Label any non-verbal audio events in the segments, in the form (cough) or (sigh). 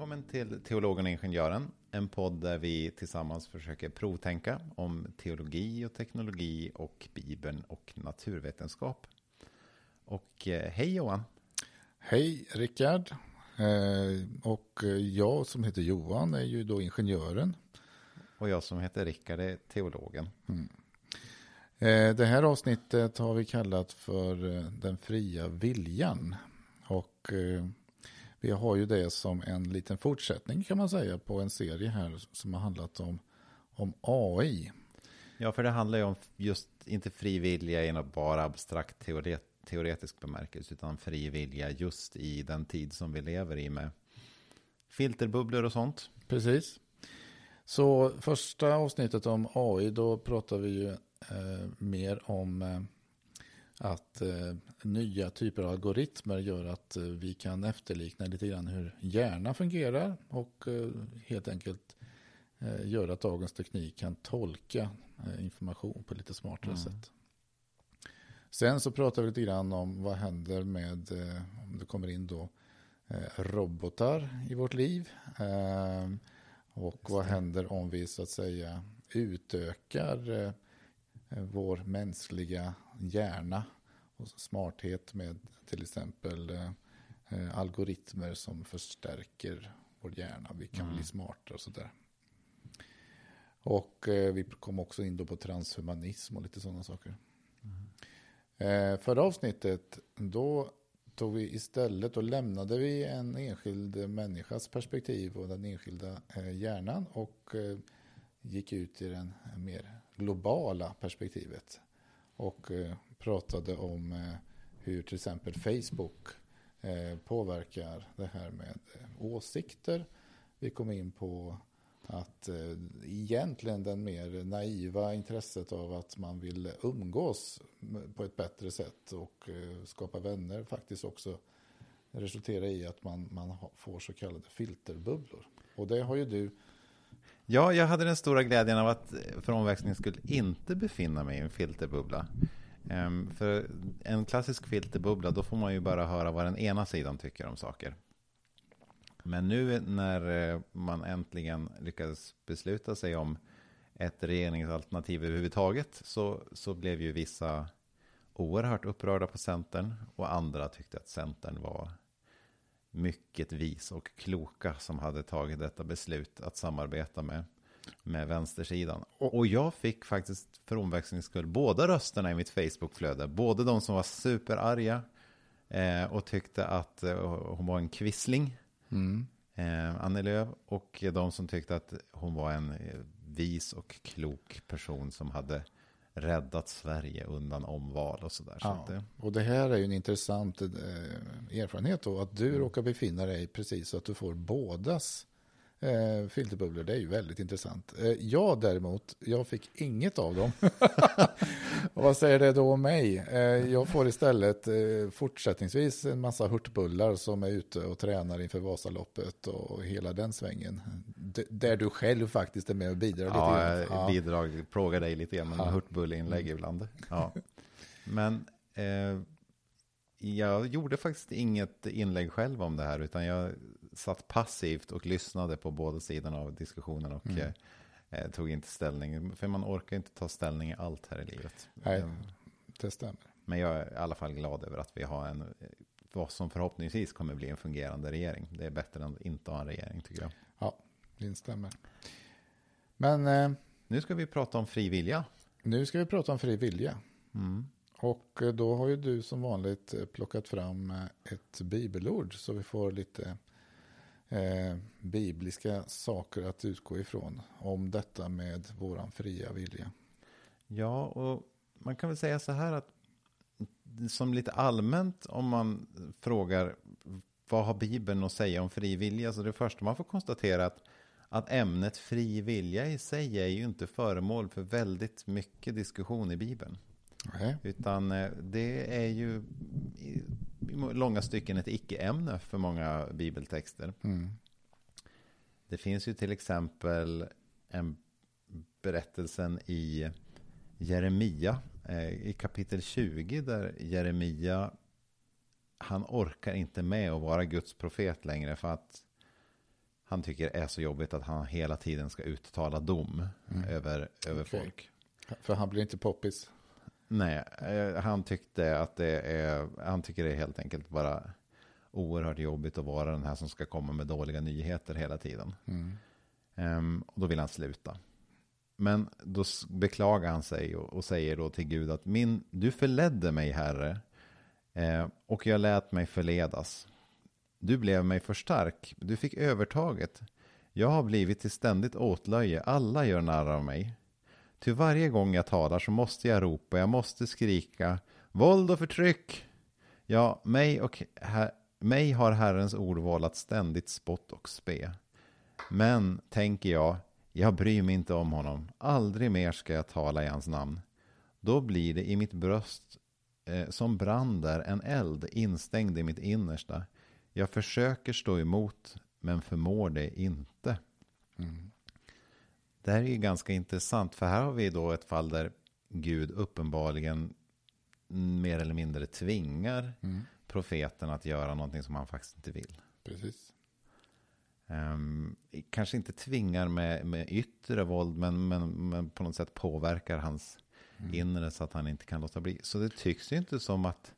Välkommen till Teologen och Ingenjören, en podd där vi tillsammans försöker provtänka om teologi och teknologi och Bibeln och naturvetenskap. Och eh, hej Johan! Hej Rickard! Eh, och jag som heter Johan är ju då ingenjören. Och jag som heter Rickard är teologen. Mm. Eh, det här avsnittet har vi kallat för den fria viljan. Och vi har ju det som en liten fortsättning kan man säga på en serie här som har handlat om, om AI. Ja, för det handlar ju om just inte fri vilja i något bara abstrakt teoret, teoretisk bemärkelse, utan fri vilja just i den tid som vi lever i med filterbubblor och sånt. Precis. Så första avsnittet om AI, då pratar vi ju eh, mer om eh, att eh, nya typer av algoritmer gör att eh, vi kan efterlikna lite grann hur hjärnan fungerar och eh, helt enkelt eh, gör att dagens teknik kan tolka eh, information på lite smartare mm. sätt. Sen så pratar vi lite grann om vad händer med eh, om det kommer in då robotar i vårt liv. och vad händer om vi så att säga utökar vår mänskliga hjärna och smarthet med till exempel eh, algoritmer som förstärker vår hjärna. Vi kan mm. bli smartare och sådär. Och eh, vi kom också in då på transhumanism och lite sådana saker. Mm. Eh, förra avsnittet, då tog vi istället och lämnade vi en enskild människas perspektiv och den enskilda eh, hjärnan och eh, gick ut i det mer globala perspektivet. Och eh, pratade om eh, hur till exempel Facebook eh, påverkar det här med åsikter. Vi kom in på att egentligen den mer naiva intresset av att man vill umgås på ett bättre sätt och skapa vänner faktiskt också resulterar i att man, man får så kallade filterbubblor. Och det har ju du Ja, jag hade den stora glädjen av att eh, för omväxlings skull inte befinna mig i en filterbubbla. Um, för en klassisk filterbubbla, då får man ju bara höra vad den ena sidan tycker om saker. Men nu när eh, man äntligen lyckades besluta sig om ett regeringsalternativ överhuvudtaget så, så blev ju vissa oerhört upprörda på Centern och andra tyckte att Centern var mycket vis och kloka som hade tagit detta beslut att samarbeta med, med vänstersidan. Och, och jag fick faktiskt för omväxlings skull båda rösterna i mitt Facebookflöde. Både de som var superarga eh, och tyckte att eh, hon var en kvissling, mm. eh, Annie Lööf, och de som tyckte att hon var en eh, vis och klok person som hade räddat Sverige undan omval och sådär. Ja, så det... Och det här är ju en intressant eh, erfarenhet då, att du mm. råkar befinna dig precis så att du får bådas eh, filterbubblor. Det är ju väldigt intressant. Eh, jag däremot, jag fick inget av dem. (laughs) och vad säger det då om mig? Eh, jag får istället eh, fortsättningsvis en massa hurtbullar som är ute och tränar inför Vasaloppet och hela den svängen. D där du själv faktiskt är med och bidrar lite ja, grann. Ja, bidrag, plågar dig lite grann med ja. hurtbulleinlägg mm. ibland. Ja. Men eh, jag gjorde faktiskt inget inlägg själv om det här, utan jag satt passivt och lyssnade på båda sidorna av diskussionen och mm. Eh, eh, tog inte ställning. För man orkar inte ta ställning i allt här i livet. Nej, det stämmer. Men jag är i alla fall glad över att vi har en, eh, vad som förhoppningsvis kommer bli en fungerande regering. Det är bättre än att inte ha en regering tycker jag. Ja, det instämmer. Men... Eh, nu ska vi prata om fri vilja. Nu ska vi prata om fri vilja. Mm. Och eh, då har ju du som vanligt plockat fram ett bibelord så vi får lite eh, bibliska saker att utgå ifrån om detta med våran fria vilja. Ja, och man kan väl säga så här att som lite allmänt om man frågar vad har Bibeln att säga om fri vilja? Så det första man får konstatera att, att ämnet fri vilja i sig är ju inte föremål för väldigt mycket diskussion i Bibeln. Nej. Utan eh, det är ju i, långa stycken ett icke-ämne för många bibeltexter. Mm. Det finns ju till exempel en berättelsen i Jeremia eh, i kapitel 20 där Jeremia han orkar inte med att vara Guds profet längre för att han tycker är så jobbigt att han hela tiden ska uttala dom över, över Okej. folk. För han blir inte poppis. Nej, eh, han tyckte att det är, han tycker det är helt enkelt bara oerhört jobbigt att vara den här som ska komma med dåliga nyheter hela tiden. Mm. Ehm, och då vill han sluta. Men då beklagar han sig och, och säger då till Gud att min, du förledde mig herre eh, och jag lät mig förledas. Du blev mig för stark, du fick övertaget. Jag har blivit till ständigt åtlöje, alla gör narr av mig. Till varje gång jag talar så måste jag ropa, jag måste skrika våld och förtryck. Ja, mig, och her- mig har Herrens ord vållat ständigt spott och spe. Men, tänker jag, jag bryr mig inte om honom. Aldrig mer ska jag tala i hans namn. Då blir det i mitt bröst eh, som brander en eld instängd i mitt innersta. Jag försöker stå emot, men förmår det inte. Mm. Det här är ju ganska intressant, för här har vi då ett fall där Gud uppenbarligen mer eller mindre tvingar Mm. profeten att göra någonting som han faktiskt inte vill. Precis. Ehm, kanske inte tvingar med, med yttre våld, men, men, men på något sätt påverkar hans Mm. inre så att han inte kan låta bli. Så det tycks ju inte som att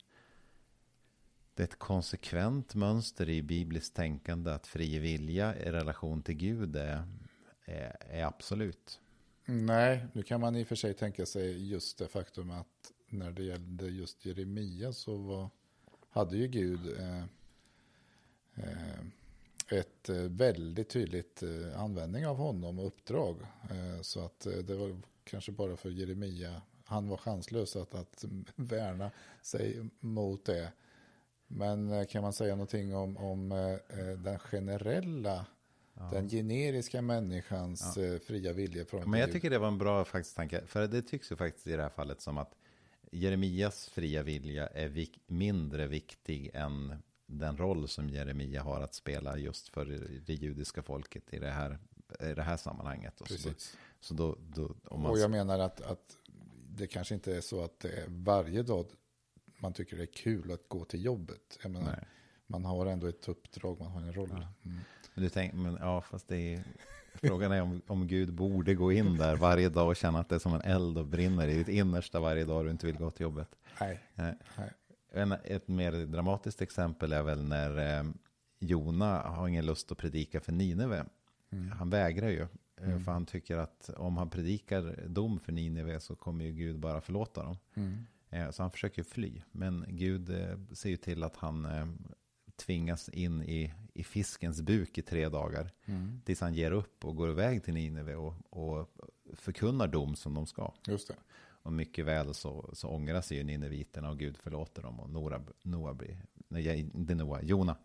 det är ett konsekvent mönster i bibliskt tänkande att fri vilja i relation till Gud är, är, är absolut. Nej, nu kan man i och för sig tänka sig just det faktum att när det gällde just Jeremia så var, hade ju Gud eh, eh, ett eh, väldigt tydligt eh, användning av honom och uppdrag. Eh, så att eh, det var kanske bara för Jeremia, han var chanslös att, att (laughs) värna sig mot det. Men kan man säga någonting om, om den generella, den generiska människans eh, fria vilja? Från Men jag tycker det var en bra faktiskt tanke. För det tycks ju faktiskt i det här fallet som att Jeremias fria vilja är vik- mindre viktig än den roll som Jeremia har att spela just för det judiska folket i det här, i det här sammanhanget. Och så då, Precis. så då, då, om man, Och jag menar att, att det kanske inte är så att det är varje dag man tycker det är kul att gå till jobbet. Jag menar, Nej. Man har ändå ett uppdrag, man har en roll. Mm. Men du tänk, men ja, fast det är, frågan är om, om Gud borde gå in där varje dag och känna att det är som en eld och brinner i ditt innersta varje dag du inte vill gå till jobbet. Nej, Nej. En, ett mer dramatiskt exempel är väl när eh, Jona har ingen lust att predika för Nineve. Han vägrar ju. eh, För han tycker att om han predikar dom för Nineve så kommer ju Gud bara förlåta dem. Mm. Eh, Så han försöker fly. Men Gud eh, ser ju till att han tvingas in i, i fiskens buk i tre dagar. Mm. Tills han ger upp och går iväg till Nineve och, och förkunnar dom som de ska. Just det. Och mycket väl så, så ångrar sig ju nineviterna och Gud förlåter dem. Och Nora, Noa blir, nej, inte Noa, Jona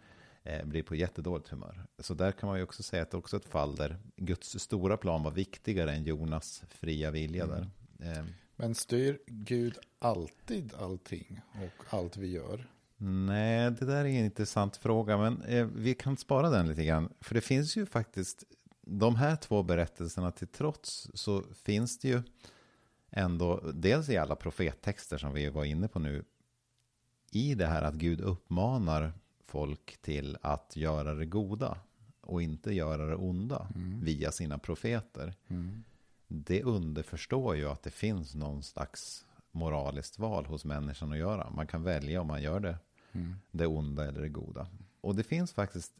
eh, blir på jättedåligt humör. Så där kan man ju också säga att det är också ett fall där Guds stora plan var viktigare än Jonas fria vilja där. Eh, Men styr Gud alltid allting och allt vi gör? Nej, det där är en intressant fråga, men eh, vi kan spara den lite grann. För det finns ju faktiskt, de här två berättelserna till trots, så finns det ju ändå, dels i alla profettexter som vi var inne på nu, i det här att Gud uppmanar folk till att göra det goda och inte göra det onda via sina profeter. Mm. Det underförstår ju att det finns någon slags moraliskt val hos människan att göra. Man kan välja om man gör det, Mm. det onda eller det goda. Och det finns faktiskt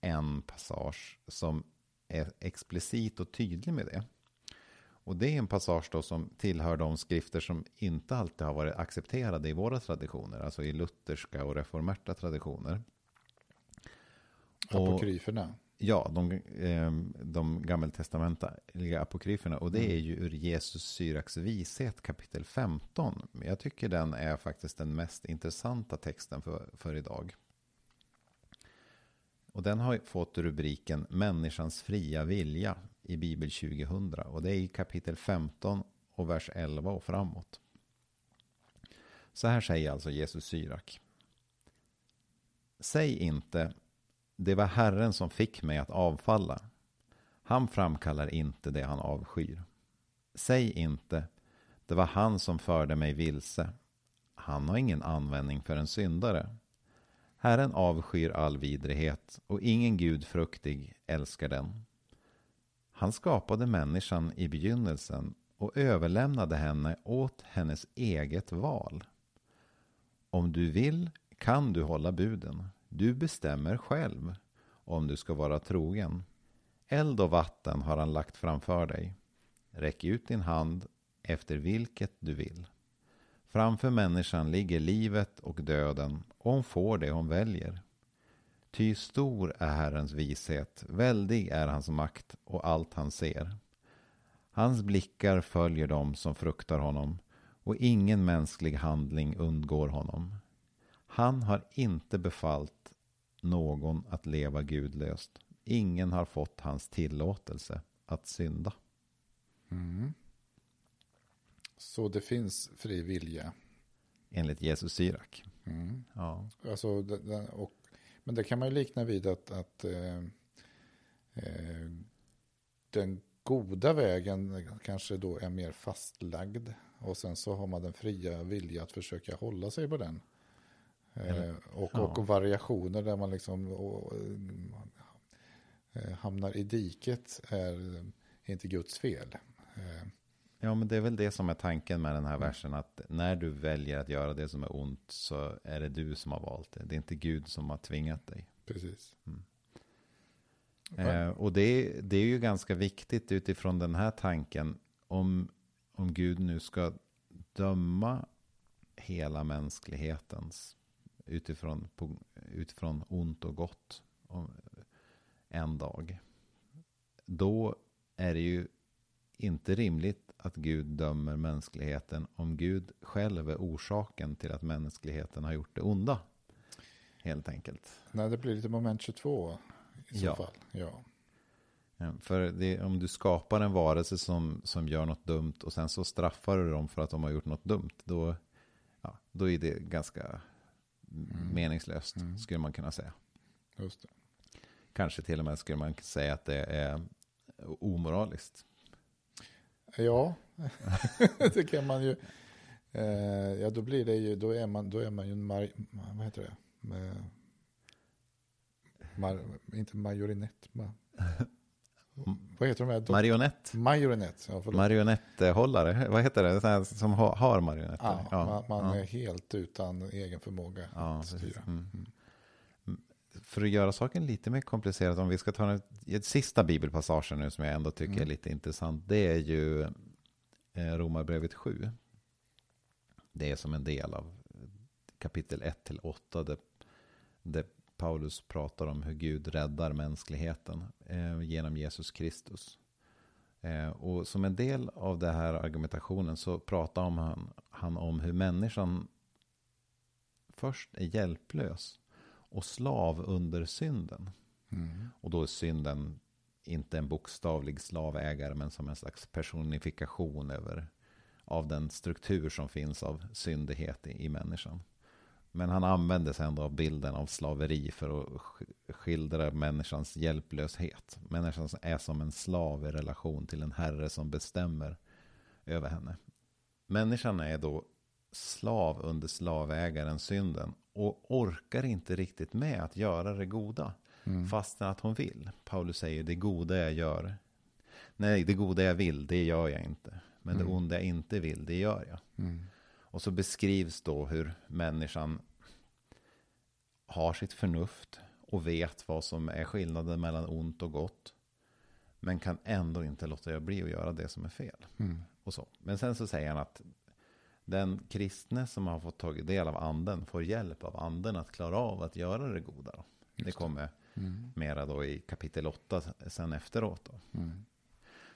en passage som är explicit och tydlig med det. Och det är en passage då som tillhör de skrifter som inte alltid har varit accepterade i våra traditioner, alltså i lutherska och reformerta traditioner. Och- Apokryferna? Ja, de, eh, de gammeltestamentliga apokryferna. Och det är ju ur Jesus Syraks vishet kapitel 15. Men Jag tycker den är faktiskt den mest intressanta texten för, för idag. Och den har fått rubriken Människans fria vilja i Bibel 2000. Och det är i kapitel 15 och vers 11 och framåt. Så här säger alltså Jesus Syrak. Säg inte det var Herren som fick mig att avfalla. Han framkallar inte det han avskyr. Säg inte, det var han som förde mig vilse. Han har ingen användning för en syndare. Herren avskyr all vidrighet och ingen gudfruktig älskar den. Han skapade människan i begynnelsen och överlämnade henne åt hennes eget val. Om du vill kan du hålla buden. Du bestämmer själv om du ska vara trogen. Eld och vatten har han lagt framför dig. Räck ut din hand efter vilket du vill. Framför människan ligger livet och döden och hon får det hon väljer. Ty stor är Herrens vishet, väldig är hans makt och allt han ser. Hans blickar följer dem som fruktar honom och ingen mänsklig handling undgår honom. Han har inte befallt någon att leva gudlöst. Ingen har fått hans tillåtelse att synda. Mm. Så det finns fri vilja. Enligt Jesus Syrak. Mm. Ja. Alltså, och, men det kan man ju likna vid att, att eh, eh, den goda vägen kanske då är mer fastlagd. Och sen så har man den fria vilja att försöka hålla sig på den. Eh, och, ja. och variationer där man liksom och, eh, hamnar i diket är inte Guds fel. Eh, ja, men det är väl det som är tanken med den här versen. Att när du väljer att göra det som är ont så är det du som har valt det. Det är inte Gud som har tvingat dig. precis. Eh, och det, det är ju ganska viktigt utifrån den här tanken. Om, om Gud nu ska döma hela mänsklighetens utifrån, på, utifrån ont och gott om, en dag. Då är det ju inte rimligt att Gud dömer mänskligheten om Gud själv är orsaken till att mänskligheten har gjort det onda. Helt enkelt. Nej, det blir lite moment 22 i så Ja. fall. Ja. För det, om du skapar en varelse som, som gör något dumt och sen så straffar du dem för att de har gjort något dumt. Då, ja, då är det ganska meningslöst Mm. skulle man kunna säga. Just det. Kanske till och med skulle man säga att det är omoraliskt. Ja, (laughs) det kan man ju. Eh, ja, då blir det ju, då är man, då är man ju en mar, vad heter det? Med, mar, inte marionett, ma, vad heter de här? Marionett. Marionett, ja, förlåt. Marionetthållare. Vad heter det? Så här som ha, har marionetter. ja, man, man ja. är helt utan egen förmåga Ja, att styra. Mm. För att göra saken lite mer komplicerad, om vi ska ta ett sista bibelpassagen nu som jag ändå tycker är Mm. lite intressant. Det är ju eh, Romarbrevet 7. Det är som en del av kapitel 1 till 8 där, där Paulus pratar om hur Gud räddar mänskligheten eh, genom Jesus Kristus. Eh, och som en del av den här argumentationen så pratar om han, han om hur människan först är hjälplös och slav under synden. Mm. Och då är synden inte en bokstavlig slavägare men som en slags personifikation över av den struktur som finns av syndighet i, i människan. Men han använder sig ändå av bilden av slaveri för att sk- skildra människans hjälplöshet. Människan är som en slav i relation till en herre som bestämmer över henne. Människan är då slav under slavägaren synden och orkar inte riktigt med att göra det goda Mm. fastän att hon vill. Paulus säger det goda jag gör. Nej, det goda jag vill, det gör jag inte. Men det Mm. onda jag inte vill, det gör jag. Mm. Och så beskrivs då hur människan har sitt förnuft och vet vad som är skillnaden mellan ont och gott. Men kan ändå inte låta bli att göra det som är fel. Mm. Och så. Men sen så säger han att den kristne som har fått tagit del av anden får hjälp av anden att klara av att göra det goda. Just det. kommer Mm. mera då i kapitel 8 sen efteråt. Då. Mm.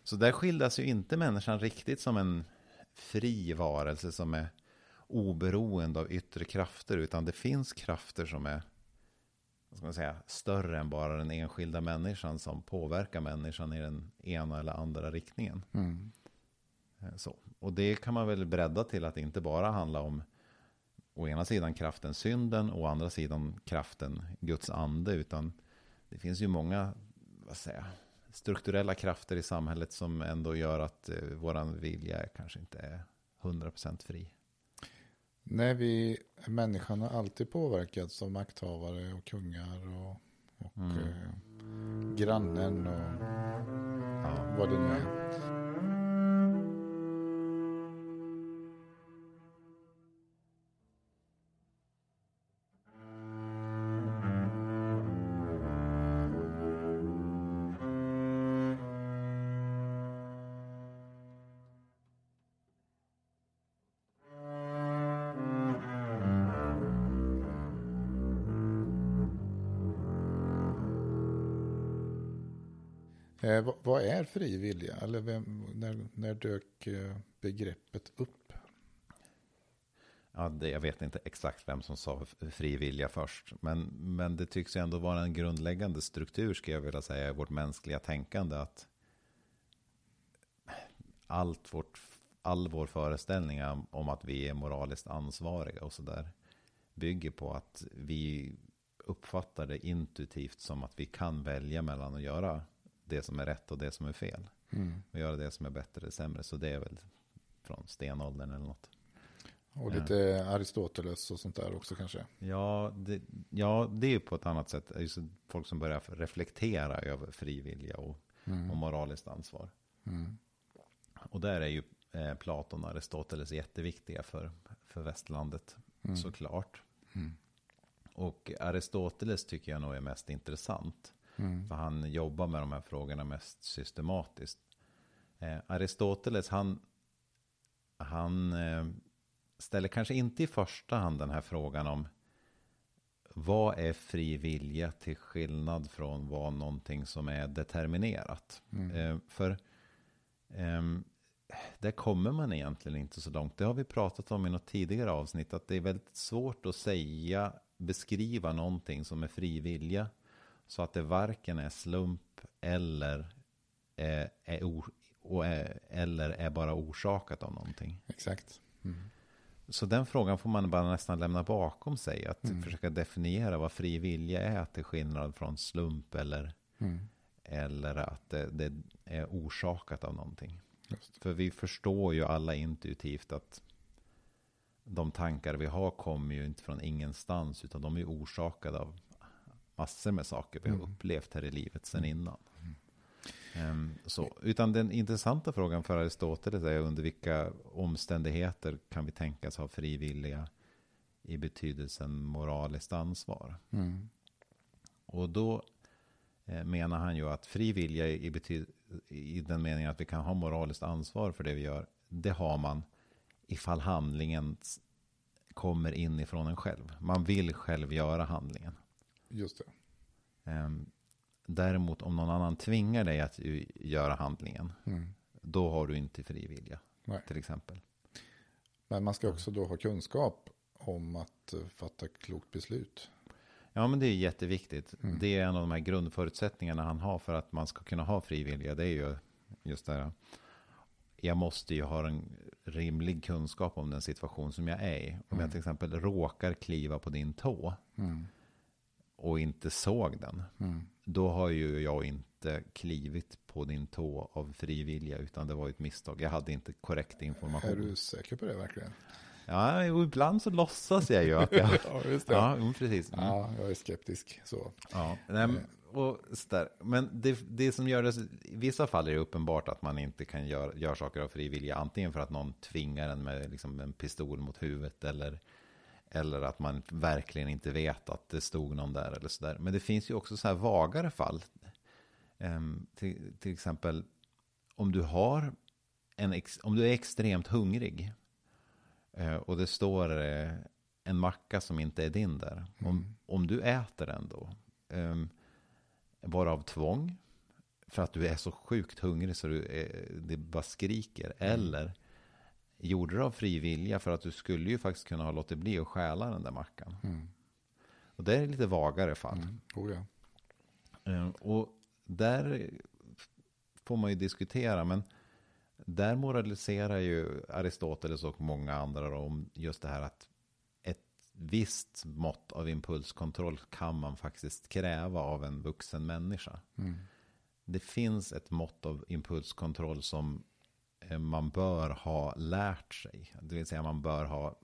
Så där skildras ju inte människan riktigt som en fri varelse som är oberoende av yttre krafter, utan det finns krafter som är vad ska man säga, större än bara den enskilda människan som påverkar människan i den ena eller andra riktningen. Mm. Eh, Så. Och det kan man väl bredda till att inte bara handla om å ena sidan kraften synden och å andra sidan kraften Guds ande, utan det finns ju många vad säger, strukturella krafter i samhället som ändå gör att eh, våran vilja kanske inte är 100% fri. Nej, vi, människan har alltid påverkats av makthavare och kungar och, och Mm. eh, grannen och Ja. vad det nu är. Fri vilja? Eller vem, när, när dök eh, begreppet upp? Ja, det, jag vet inte exakt vem som sa fri vilja först. Men, men det tycks ju ändå vara en grundläggande struktur, ska jag vilja säga, i vårt mänskliga tänkande. Att allt vårt, all vår föreställning om, om att vi är moraliskt ansvariga och sådär bygger på att vi uppfattar det intuitivt som att vi kan välja mellan att göra det som är rätt och det som är fel. Mm. Och göra det som är bättre eller sämre. Så det är väl från stenåldern eller något. Och lite Aristoteles och sånt där också kanske. Ja, det, ja, det är ju på ett annat sätt. Just folk som börjar reflektera över frivilliga och, Mm. och moraliskt ansvar. Mm. Och där är ju eh, Platon och Aristoteles jätteviktiga för, för västlandet, Mm. såklart. Mm. Och Aristoteles tycker jag nog är mest intressant. Mm. För han jobbar med de här frågorna mest systematiskt. Eh, Aristoteles, han, han eh, ställer kanske inte i första hand den här frågan om vad är fri vilja till skillnad från vad någonting som är determinerat. Mm. Eh, för ehm, där kommer man egentligen inte så långt. Det har vi pratat om i något tidigare avsnitt. Att det är väldigt svårt att säga, beskriva någonting som är fri vilja. Så att det varken är slump eller är, är, or, är, eller är bara orsakat av någonting. Exakt. Mm. Så den frågan får man bara nästan lämna bakom sig. Att Mm. försöka definiera vad fri vilja är till skillnad från slump eller, Mm. eller att det, det är orsakat av någonting. Just. För vi förstår ju alla intuitivt att de tankar vi har kommer ju inte från ingenstans utan de är orsakade av massor med saker vi har Mm. upplevt här i livet sedan innan. Ehm, så, utan den intressanta frågan för Aristoteles är under vilka omständigheter kan vi tänkas ha frivilliga i betydelsen moraliskt ansvar. Mm. Och då eh, menar han ju att fri vilja i, bety- i den meningen att vi kan ha moraliskt ansvar för det vi gör, det har man ifall handlingen kommer inifrån en själv. Man vill själv göra handlingen. Just det. Ehm, Däremot om någon annan tvingar dig att göra handlingen, Mm. då har du inte fri vilja, Nej. till exempel. Men man ska också då ha kunskap om att eh, fatta klokt beslut. Ja, men det är jätteviktigt. Mm. Det är en av de här grundförutsättningarna han har för att man ska kunna ha frivilliga. Det är ju just det här. Jag måste ju ha en rimlig kunskap om den situation som jag är i. Om Mm. jag till exempel råkar kliva på din tå Mm. Och inte såg den. Mm. Då har ju jag inte klivit på din tå av frivilliga utan det var ett misstag. Jag hade inte korrekt information. Är du säker på det verkligen? Ja, och ibland så låtsas jag ju att jag... (laughs) ja, just det. ja, precis. Mm. Ja, jag är skeptisk. Så. Ja, nej, men- och så men det, det som gör det, i vissa fall är det uppenbart att man inte kan göra gör saker av fri vilja. Antingen för att någon tvingar en med liksom en pistol mot huvudet eller, eller att man verkligen inte vet att det stod någon där eller så där. Men det finns ju också så här vagare fall. Ehm, till, till exempel om du har en, ex, om du är extremt hungrig eh, och det står eh, en macka som inte är din där. Om, Mm. om du äter den då, um, bara av tvång, för att du är så sjukt hungrig så du är, det bara skriker, eller gjorde du av fri vilja för att du skulle ju faktiskt kunna ha låtit bli att stjäla den där mackan. Mm. Och det är lite vagare fall. Mm. Oh, ja. Eh, Och där får man ju diskutera, men där moraliserar ju Aristoteles och många andra om just det här att ett visst mått av impulskontroll kan man faktiskt kräva av en vuxen människa. Mm. Det finns ett mått av impulskontroll som man bör ha lärt sig. Det vill säga man bör ha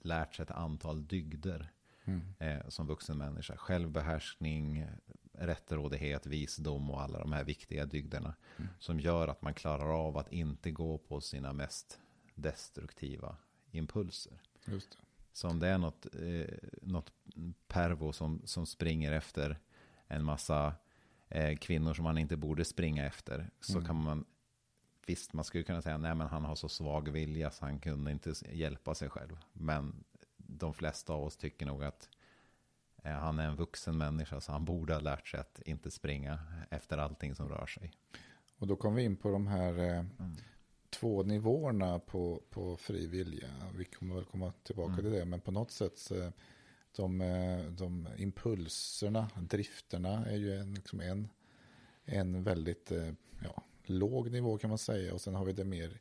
lärt sig ett antal dygder Mm. eh, som vuxen människa. Självbehärskning, rättrådighet, visdom och alla de här viktiga dygderna. Mm. Som gör att man klarar av att inte gå på sina mest destruktiva impulser. Just det. Så om det är något, eh, något pervo som, som springer efter en massa eh, kvinnor som man inte borde springa efter. Så Mm. kan man, visst man skulle kunna säga, nej men han har så svag vilja så han kunde inte hjälpa sig själv. Men de flesta av oss tycker nog att eh, han är en vuxen människa så han borde ha lärt sig att inte springa efter allting som rör sig. Och då kom vi in på de här eh, Mm. två nivåerna på, på fri vilja. Vi kommer väl komma tillbaka Mm. till det, men på något sätt så, de, eh, de impulserna, drifterna är ju en, liksom en, en väldigt eh, ja, låg nivå kan man säga. Och sen har vi det mer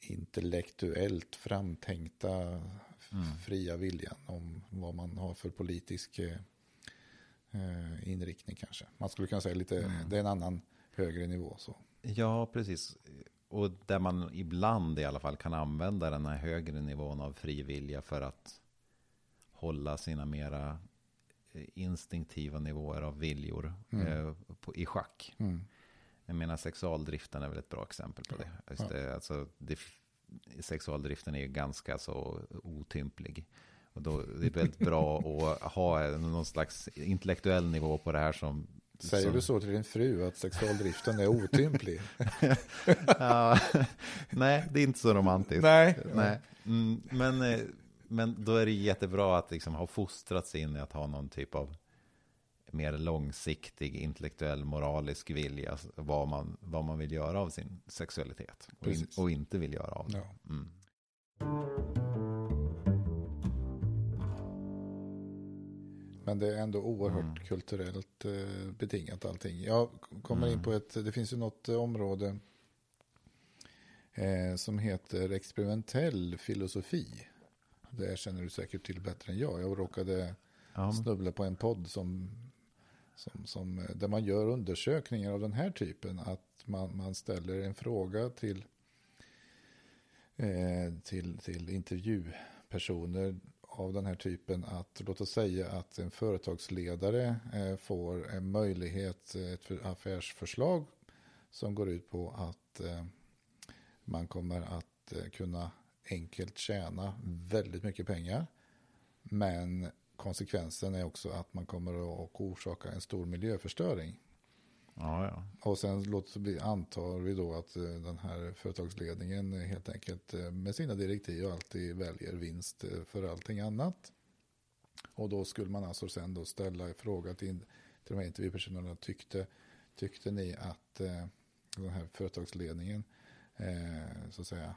intellektuellt framtänkta Mm. fria viljan om vad man har för politisk eh, eh, inriktning kanske. Man skulle kunna säga lite, Mm. det är en annan högre nivå. Så. Ja, precis. Och där man ibland i alla fall kan använda den här högre nivån av fri vilja för att hålla sina mera eh, instinktiva nivåer av viljor Mm. eh, på, i schack. Mm. Jag menar sexualdriften är väl ett bra exempel på det. Just det alltså, det sexualdriften är ju ganska så otymplig. Och då är det väldigt bra att (laughs) ha någon slags intellektuell nivå på det här som... Säger som, du så till din fru att sexualdriften är otymplig? (laughs) Ja, nej, det är inte så romantiskt. Nej. Nej. Mm, men, eh, men då är det jättebra att liksom ha fostrats in i att ha någon typ av mer långsiktig intellektuell moralisk vilja. Vad man, vad man vill göra av sin sexualitet. Och, in, och inte vill göra av det. Ja. Mm. Men det är ändå oerhört Mm. kulturellt eh, betingat allting. Jag kommer in Mm. på ett, det finns ju något eh, område eh, som heter experimentell filosofi. Det känner du säkert till bättre än jag. Jag råkade Ja, snubbla på en podd som, som, som, eh, där man gör undersökningar av den här typen. Att man, man ställer en fråga till, eh, till, till intervjupersoner av den här typen. Att låt oss säga att en företagsledare eh, får en möjlighet, eh, ett affärsförslag som går ut på att eh, man kommer att eh, kunna enkelt tjäna väldigt mycket pengar. Men konsekvensen är också att man kommer att orsaka en stor miljöförstöring. ja, ja. Och sen låt vi, antar vi då att eh, den här företagsledningen helt enkelt eh, med sina direktiv alltid väljer vinst eh, för allting annat. Och då skulle man alltså sen då ställa en fråga till, till de här intervjupersonerna. Tyckte, tyckte ni att eh, den här företagsledningen eh, så att säga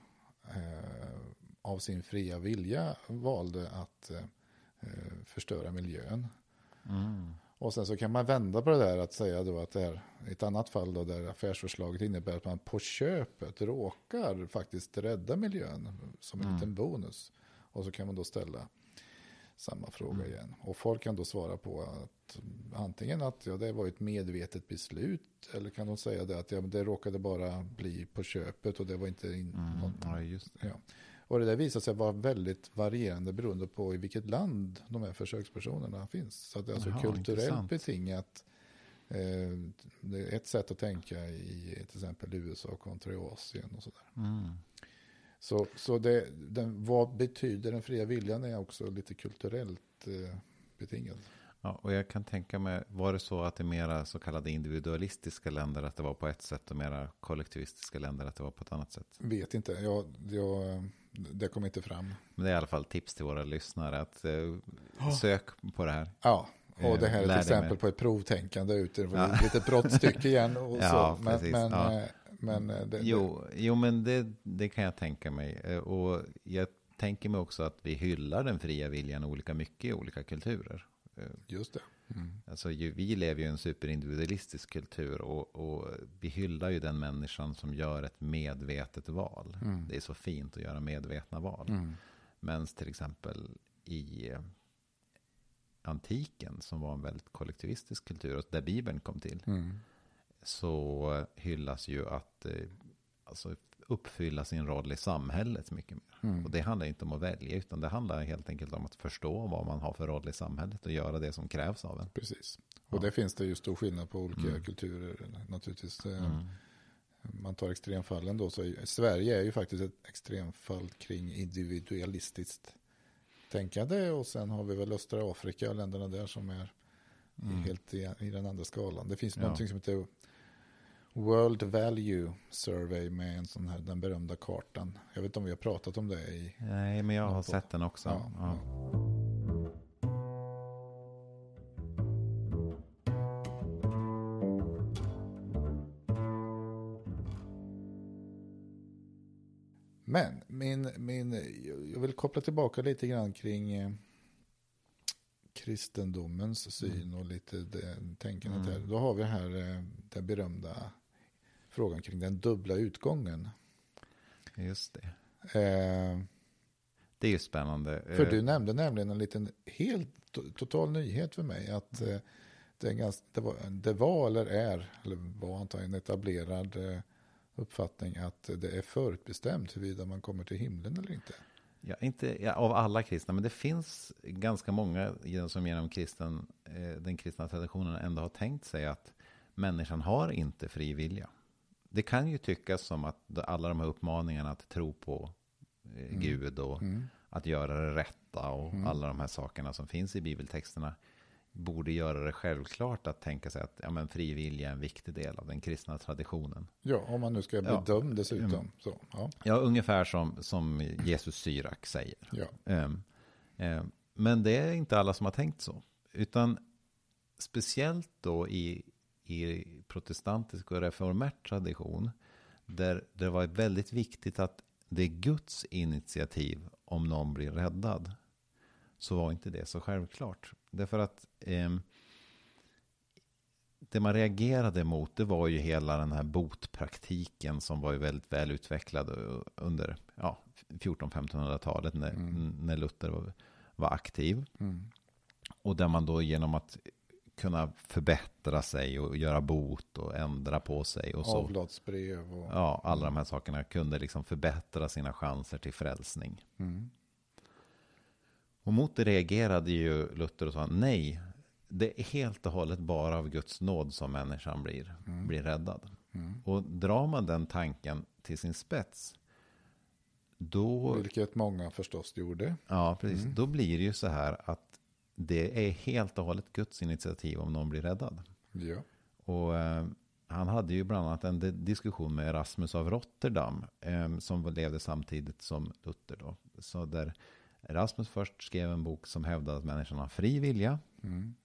eh, av sin fria vilja valde att förstöra miljön? Mm. Och sen så kan man vända på det där att säga då att det är ett annat fall då där affärsförslaget innebär att man på köpet råkar faktiskt rädda miljön som en Mm. liten bonus. Och så kan man då ställa samma fråga Mm. igen. Och folk kan då svara på att antingen att ja, det var ett medvetet beslut eller kan de säga det att ja, det råkade bara bli på köpet och det var inte in, Mm. det. Ja. Och det där visar sig vara väldigt varierande beroende på i vilket land de här försökspersonerna finns. Så det är alltså Jaha, kulturellt intressant. betingat. Eh, det är ett sätt att tänka i till exempel USA kontra Asien och sådär. Mm. Så, så det, den, vad betyder den fria viljan är också lite kulturellt eh, betingad. Ja, och jag kan tänka mig, var det så att det mera så kallade individualistiska länder att det var på ett sätt och mera kollektivistiska länder att det var på ett annat sätt? Vet inte, jag, jag, det kommer inte fram. Men det är i alla fall tips till våra lyssnare att eh, sök på det här. Ja, och det här är Eh, Lär ett dig exempel på ett provtänkande ute. Det Ja. ett litet brottstycke igen. (laughs) Och Ja, så. Men, precis, men, ja. eh, men eh, det, Jo, jo men det, det kan jag tänka mig. Eh, Och jag tänker mig också att vi hyllar den fria viljan olika mycket i olika kulturer. Eh, det, just det. Mm. Alltså, ju, vi lever ju i en superindividualistisk kultur och, och vi hyllar ju den människan som gör ett medvetet val. Mm. Det är så fint att göra medvetna val. Mm. Men till exempel i antiken som var en väldigt kollektivistisk kultur och där Bibeln kom till Mm. så hyllas ju att eh, alltså, uppfylla sin roll i samhället mycket mer. Mm. Och det handlar inte om att välja, utan det handlar helt enkelt om att förstå vad man har för roll i samhället och göra det som krävs av en. Precis. Och Ja. det finns det ju stor skillnad på olika Mm. kulturer naturligtvis. Eh, Mm. Man tar extremfallen då, så Sverige är ju faktiskt ett extremfall kring individualistiskt tänkande och sen har vi väl östra Afrika och länderna där som är Mm. helt i, i den andra skalan. Det finns Ja. någonting som heter World Value Survey med en sån här, den berömda kartan. Jag vet inte om vi har pratat om det i... Nej, men jag har på- sett den också. Ja, Ja. Men min, min, jag vill koppla tillbaka lite grann kring eh, kristendomens syn och lite det, tänkandet Mm. här. Då har vi här eh, den berömda frågan kring den dubbla utgången. Just det. Eh, Det är ju spännande. för Eh, du nämnde nämligen en liten helt to- total nyhet för mig. Att eh, det, ganska, det, var, det var eller är, eller var antagligen en etablerad eh, uppfattning att det är förutbestämt huruvida man kommer till himlen eller inte. Ja, inte ja, av alla kristna, men det finns ganska många som genom kristen, eh, den kristna traditionen ändå har tänkt sig att människan har inte fri vilja. Det kan ju tyckas som att alla de här uppmaningarna att tro på eh, Mm. Gud och Mm. att göra det rätta och Mm. alla de här sakerna som finns i bibeltexterna borde göra det självklart att tänka sig att ja, men fri vilja är en viktig del av den kristna traditionen. Ja, om man nu ska bli Ja. dömd dessutom. Mm. Så, ja, Ja, ungefär som, som Jesus Syrak säger. ja. Ehm, ehm, Men det är inte alla som har tänkt så. Utan speciellt då i, i protestantisk och reformert tradition. Där det var väldigt viktigt att det är Guds initiativ om någon blir räddad. Så var inte det så självklart. Därför att ehm, det man reagerade mot det var ju hela den här botpraktiken som var ju väldigt väl utvecklad under ja, 1400-1500-talet när, Mm. när Luther var, var aktiv. Mm. Och där man då genom att kunna förbättra sig och göra bot och ändra på sig och så. Avlatsbrev och... Ja, alla de här sakerna kunde liksom förbättra sina chanser till frälsning. Mm. Och mot det reagerade ju Luther och sa nej, det är helt och hållet bara av Guds nåd som människan blir, Mm. blir räddad. Mm. Och drar man den tanken till sin spets, då, Vilket många förstås gjorde. ja, precis, Mm. då blir det ju så här att det är helt och hållet Guds initiativ om någon blir räddad. Ja. Och eh, han hade ju bland annat en di- diskussion med Erasmus av Rotterdam, eh, som levde samtidigt som Luther då. Så där Erasmus först skrev en bok som hävdade att människan har fri vilja, Mm.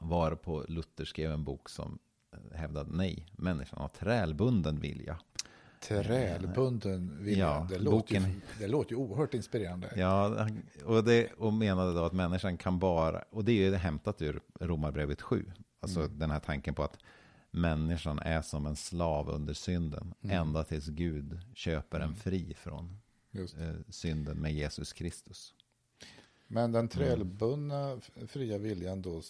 varpå Luther skrev en bok som eh, hävdade nej, människan har trälbunden vilja. Trälbunden vilja. Ja, det, låter ju, boken- det låter ju oerhört inspirerande. Ja, och, det, och menade då att människan kan bara, och det är ju hämtat ur Romarbrevet 7, alltså Mm. den här tanken på att människan är som en slav under synden, Mm. ända tills Gud köper en Mm. fri från eh, synden med Jesus Kristus. Men den trälbundna f- fria viljan då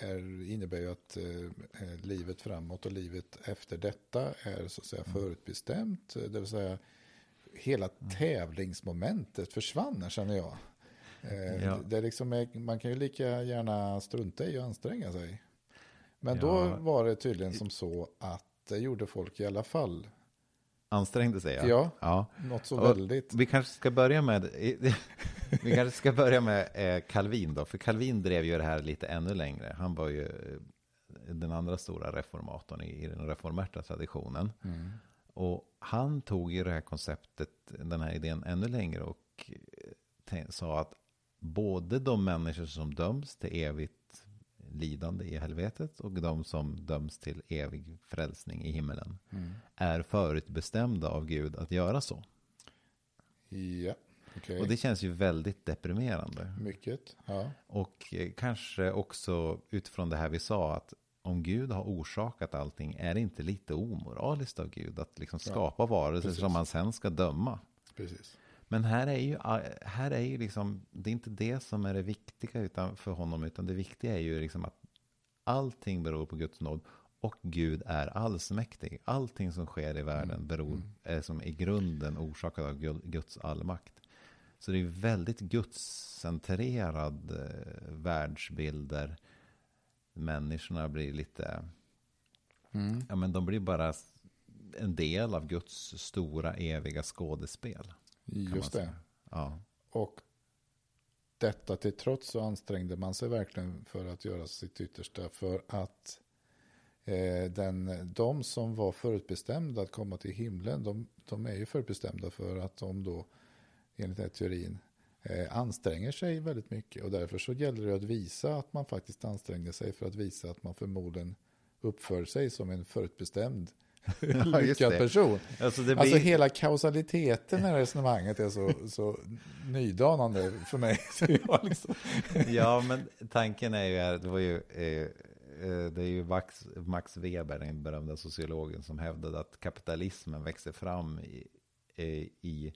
är, innebär ju att eh, eh, livet framåt och livet efter detta är så att säga Mm. förutbestämt. Det vill säga hela tävlingsmomentet försvann känner jag. Eh, Ja. det liksom, är- man kan ju lika gärna strunta i och anstränga sig. Men då Ja. var det tydligen som så att det gjorde folk i alla fall. Ansträngde sig. Ja. ja. Något så Och väldigt. Vi kanske ska börja med, (laughs) vi kanske ska börja med eh, Calvin då, för Calvin drev ju det här lite ännu längre. Han var ju eh, den andra stora reformatorn i, den reformerta traditionen. Mm. Och han tog ju det här konceptet, den här idén ännu längre och eh, sa att både de människor som döms till evigt lidande i helvetet och de som döms till evig frälsning i himmelen Mm. är förutbestämda av Gud att göra så. Ja, okej. Och det känns ju väldigt deprimerande. Mycket. Ja. Och eh, kanske också utifrån det här vi sa att om Gud har orsakat allting är det inte lite omoraliskt av Gud att liksom Ja, skapa varelser precis. som man sen ska döma. Precis. Men här är ju, här är ju liksom, det är inte det som är det viktiga utan för honom, utan det viktiga är ju liksom att allting beror på Guds nåd Och Gud är allsmäktig. Allting som sker i världen Mm. beror, är som i grunden orsakat av Gu- Guds allmakt. Så det är väldigt gudscentrerad eh, världsbild där människorna blir lite, Mm. ja men de blir bara en del av Guds stora eviga skådespel. Just det. Ja. Och detta till trots så ansträngde man sig verkligen för att göra sitt yttersta för att eh, den, de som var förutbestämda att komma till himlen, de, de är ju förutbestämda för att de då, enligt den här teorin, eh, anstränger sig väldigt mycket. Och därför så gäller det att visa att man faktiskt ansträngde sig för att visa att man förmodligen uppför sig som en förutbestämd Ja, (laughs) lyckad person. Alltså Alltså blir, hela kausaliteten med resonemanget är så, så nydanande för mig. (laughs) Liksom, (laughs) ja, men tanken är ju, här, det var ju, eh, det är ju Max, Max Weber, den berömda sociologen, som hävdade att kapitalismen växer fram i, i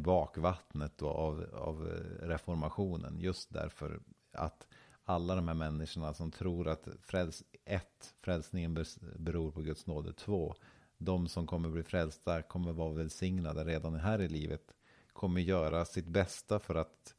bakvattnet av, av reformationen. Just därför att alla de här människorna som tror att fräls, ett, frälsningen bes- beror på Guds nåde, två, de som kommer bli frälsta kommer vara välsignade redan här i livet, kommer göra sitt bästa för att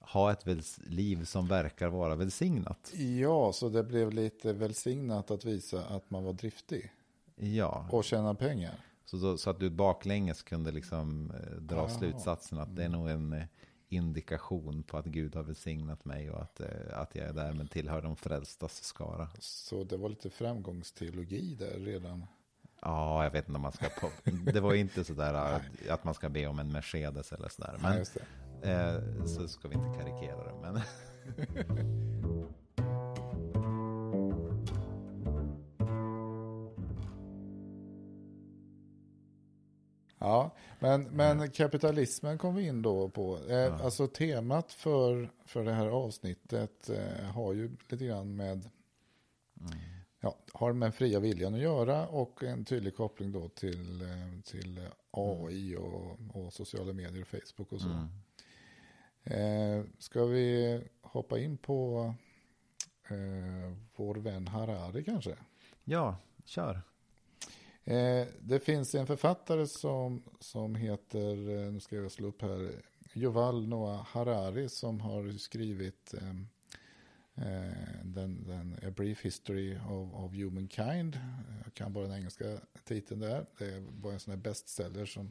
ha ett liv som verkar vara välsignat. ja, så det blev lite välsignat att visa att man var driftig Ja, och tjäna pengar. så, då, så att du baklänges kunde liksom eh, dra Jaha. slutsatsen att det är nog en eh, indikation på att Gud har välsignat mig och att, eh, att jag är därmed tillhör de frälstas skara. Så det var lite framgångsteologi där redan. Ja, jag vet inte om man ska... På, det var inte sådär att, (laughs) att man ska be om en Mercedes eller sådär. Ja, Men, det. eh, så ska vi inte karikera det. Men (laughs) Ja, men, men kapitalismen kom vi in då på. Eh, Alltså temat för, för det här avsnittet eh, har ju lite grann med ja, har med fria viljan att göra och en tydlig koppling då till, eh, till AI och, och sociala medier och Facebook och så. Mm. Eh, ska vi hoppa in på eh, vår vän Harari kanske? ja, kör. Eh, det finns en författare som, som heter, eh, nu ska jag slå upp här, Yuval Noah Harari som har skrivit eh, eh, den, den A Brief History of, of Humankind. Jag kan bara den engelska titeln där. Det var en sån här bestseller som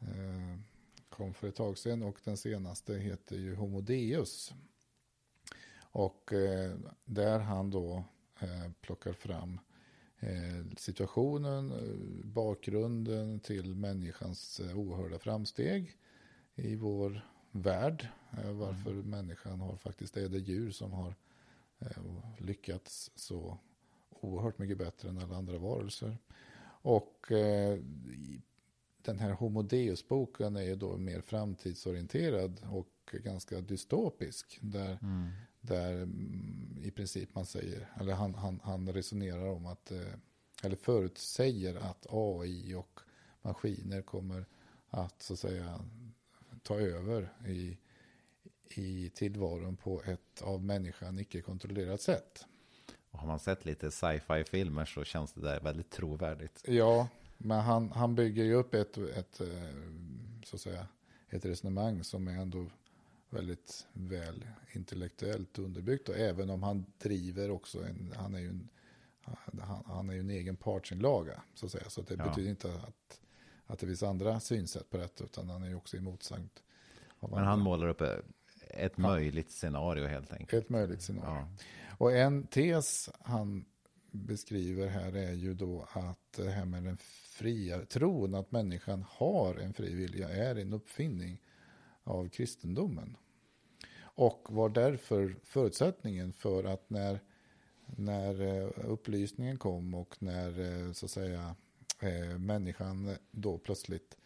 eh, kom för ett tag sedan och den senaste heter ju Homo Deus. Och eh, där han då eh, plockar fram eh, situationen, eh, bakgrunden till människans eh, oerhörda framsteg i vår värld. Eh, varför människan har faktiskt är det djur som har eh, lyckats så oerhört mycket bättre än alla andra varelser. Och eh, den här Homo Deus-boken är ju då mer framtidsorienterad och ganska dystopisk. Där Mm. Där mm, i princip man säger, eller han, han, han resonerar om att, eh, eller förutsäger att AI och maskiner kommer att så att säga ta över i, i tillvaron på ett av människan icke kontrollerat sätt. Och har man sett lite sci-fi-filmer så känns det där väldigt trovärdigt. Ja, men han, han bygger ju upp ett, ett, eh, så att säga, ett resonemang som är ändå väldigt väl intellektuellt underbyggt. Och även om han driver också en, han är ju en, han, han är ju en egen partsinlaga. Så att säga. Så det Ja. betyder inte att, att det finns andra synsätt på detta. Utan han är ju också emotsagd. Men andra. han målar upp ett möjligt scenario helt enkelt. Ett möjligt scenario. Ja. Och en tes han beskriver här är ju då att det här med den fria tron, att människan har en fri vilja, är en uppfinning av kristendomen. Och var därför förutsättningen för att när, när eh, upplysningen kom och när eh, så att säga eh, människan då plötsligt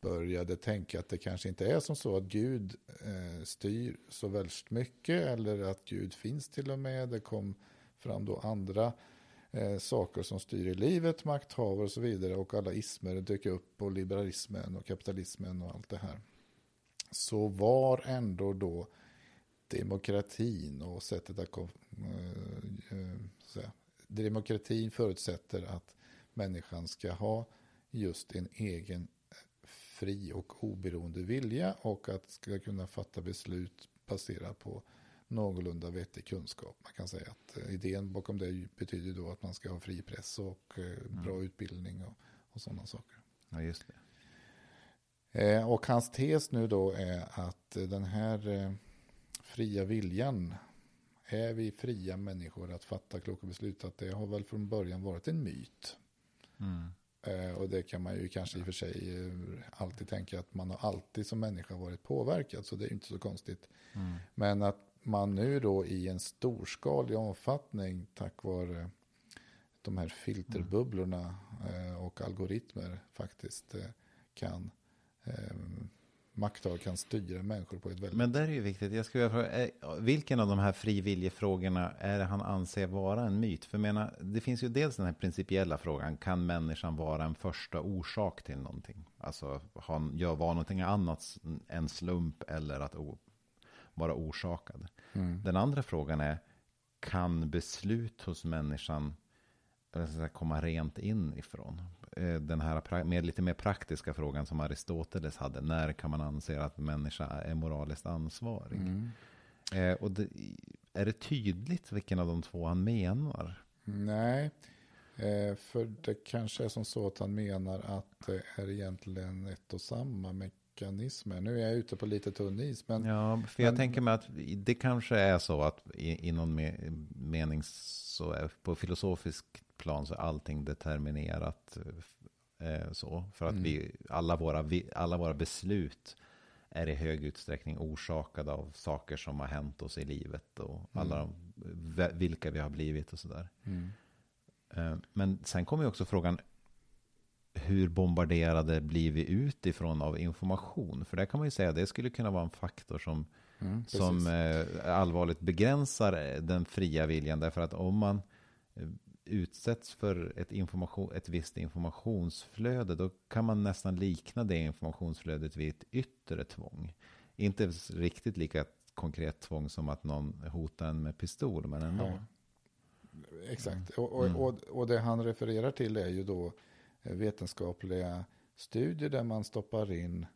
började tänka att det kanske inte är som så att Gud styr så väldigt mycket eller att Gud finns till och med. Det kom fram då andra saker som styr i livet, makthavare och så vidare och alla ismer dök upp och liberalismen och kapitalismen och allt det här. Så var ändå då demokratin och sättet att eh, eh, säga, demokratin förutsätter att människan ska ha just en egen fri och oberoende vilja och att ska kunna fatta beslut baserat på någorlunda vettig kunskap. Man kan säga att eh, idén bakom det betyder då att man ska ha fri press och eh, bra mm. utbildning och, och sådana saker. Ja, just det. Eh, och hans tes nu då är att den här fria viljan, är vi fria människor att fatta kloka beslut, att det har väl från början varit en myt. Mm. Och det kan man ju kanske i och för sig alltid tänka att man har alltid som människa varit påverkad, så det är inte så konstigt. Mm. Men att man nu då i en storskalig omfattning tack vare de här filterbubblorna eh, och algoritmer faktiskt eh, kan eh, makthavare kan styra människor på ett väldigt... Men det är ju viktigt. Jag skulle fråga, vilken av de här friviljefrågorna är det han anser vara en myt? För menar, det finns ju dels den här principiella frågan, kan människan vara en första orsak till någonting? Alltså, han gör vara någonting annat än slump eller att vara orsakad. Mm. Den andra frågan är, kan beslut hos människan säga, komma rent inifrån? Eh, den här med lite mer praktiska frågan som Aristoteles hade, när kan man anse att människa är moraliskt ansvarig? Mm. Eh, och det, är det tydligt vilken av de två han menar? Nej, eh, för det kanske är som så att han menar att det är egentligen ett och samma mekanismer. Nu är jag ute på lite tunn is. Men, ja, för jag men, tänker mig att det kanske är så att i, i någon me, mening så är, på filosofisk plan så är allting determinerat eh, så. För att mm. vi, alla, våra, alla våra beslut är i hög utsträckning orsakade av saker som har hänt oss i livet och mm. alla de, vilka vi har blivit och sådär. Mm. Eh, men sen kommer ju också frågan, hur bombarderade blir vi utifrån av information? För det kan man ju säga, det skulle kunna vara en faktor som, mm, som eh, allvarligt begränsar eh, den fria viljan. Därför att om man eh, utsätts för ett, information, ett visst informationsflöde, då kan man nästan likna det informationsflödet vid ett yttre tvång. Inte riktigt lika konkret tvång som att någon hotar en med pistol, men ändå. Ja. Exakt, och, och, mm. och, och det han refererar till är ju då vetenskapliga studier där man stoppar in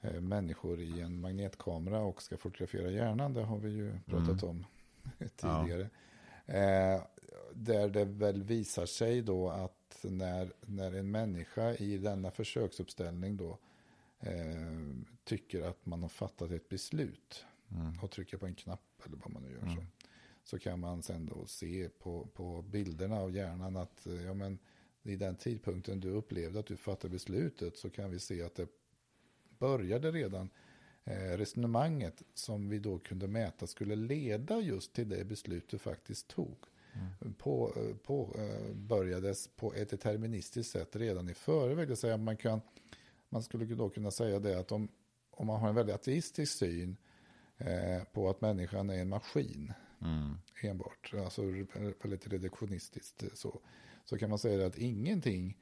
eh, människor i en magnetkamera och ska fotografera hjärnan. Det har vi ju pratat mm. om (laughs) tidigare. Ja. Eh, där det väl visar sig då att när, när en människa i denna försöksuppställning då eh, tycker att man har fattat ett beslut mm. och trycker på en knapp eller vad man nu gör mm. så, så kan man sen då se på, på bilderna av hjärnan att ja, men, i den tidpunkten du upplevde att du fattade beslutet så kan vi se att det började redan eh, resonemanget som vi då kunde mäta skulle leda just till det beslut du faktiskt tog. Mm. På, eh, på, eh, börjades på ett deterministiskt sätt redan i förväg. Det säga man, kan, man skulle då kunna säga det att om, om man har en väldigt ateistisk syn eh, på att människan är en maskin mm. enbart, alltså väldigt reduktionistiskt så, så kan man säga att ingenting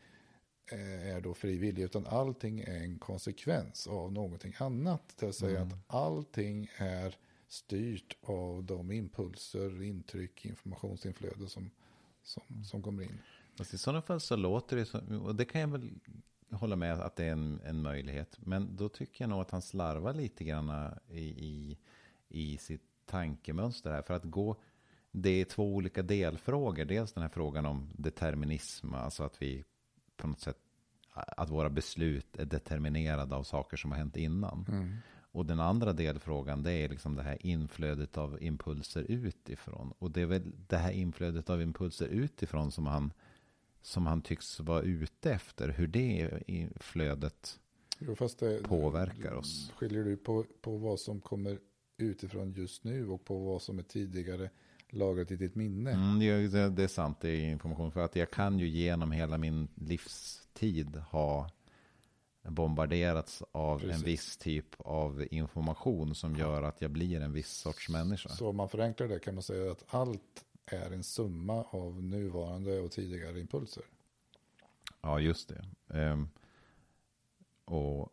eh, är då frivillig, utan allting är en konsekvens av någonting annat. Det vill säga mm. att allting är styrt av de impulser, intryck, informationsinflöde som, som, mm. som kommer in. Fast I sådana fall så låter det som, och det kan jag väl hålla med att det är en, en möjlighet. Men då tycker jag nog att han slarvar lite grann i, i, i sitt tankemönster här. För att gå det är två olika delfrågor. Dels den här frågan om determinism, alltså att vi på något sätt, att våra beslut är determinerade av saker som har hänt innan. Mm. Och den andra delfrågan, det är liksom det här inflödet av impulser utifrån. Och det är väl det här inflödet av impulser utifrån som han, som han tycks vara ute efter. Hur det flödet jo, det, påverkar oss. Skiljer du på, på vad som kommer utifrån just nu och på vad som är tidigare lagrat i ditt minne. Mm, det, det, är sant, det är information. För att jag kan ju genom hela min livstid ha bombarderats av Precis. en viss typ av information som gör att jag blir en viss sorts människa. Så om man förenklar det kan man säga att allt är en summa av nuvarande och tidigare impulser. Ja, just det. Um, och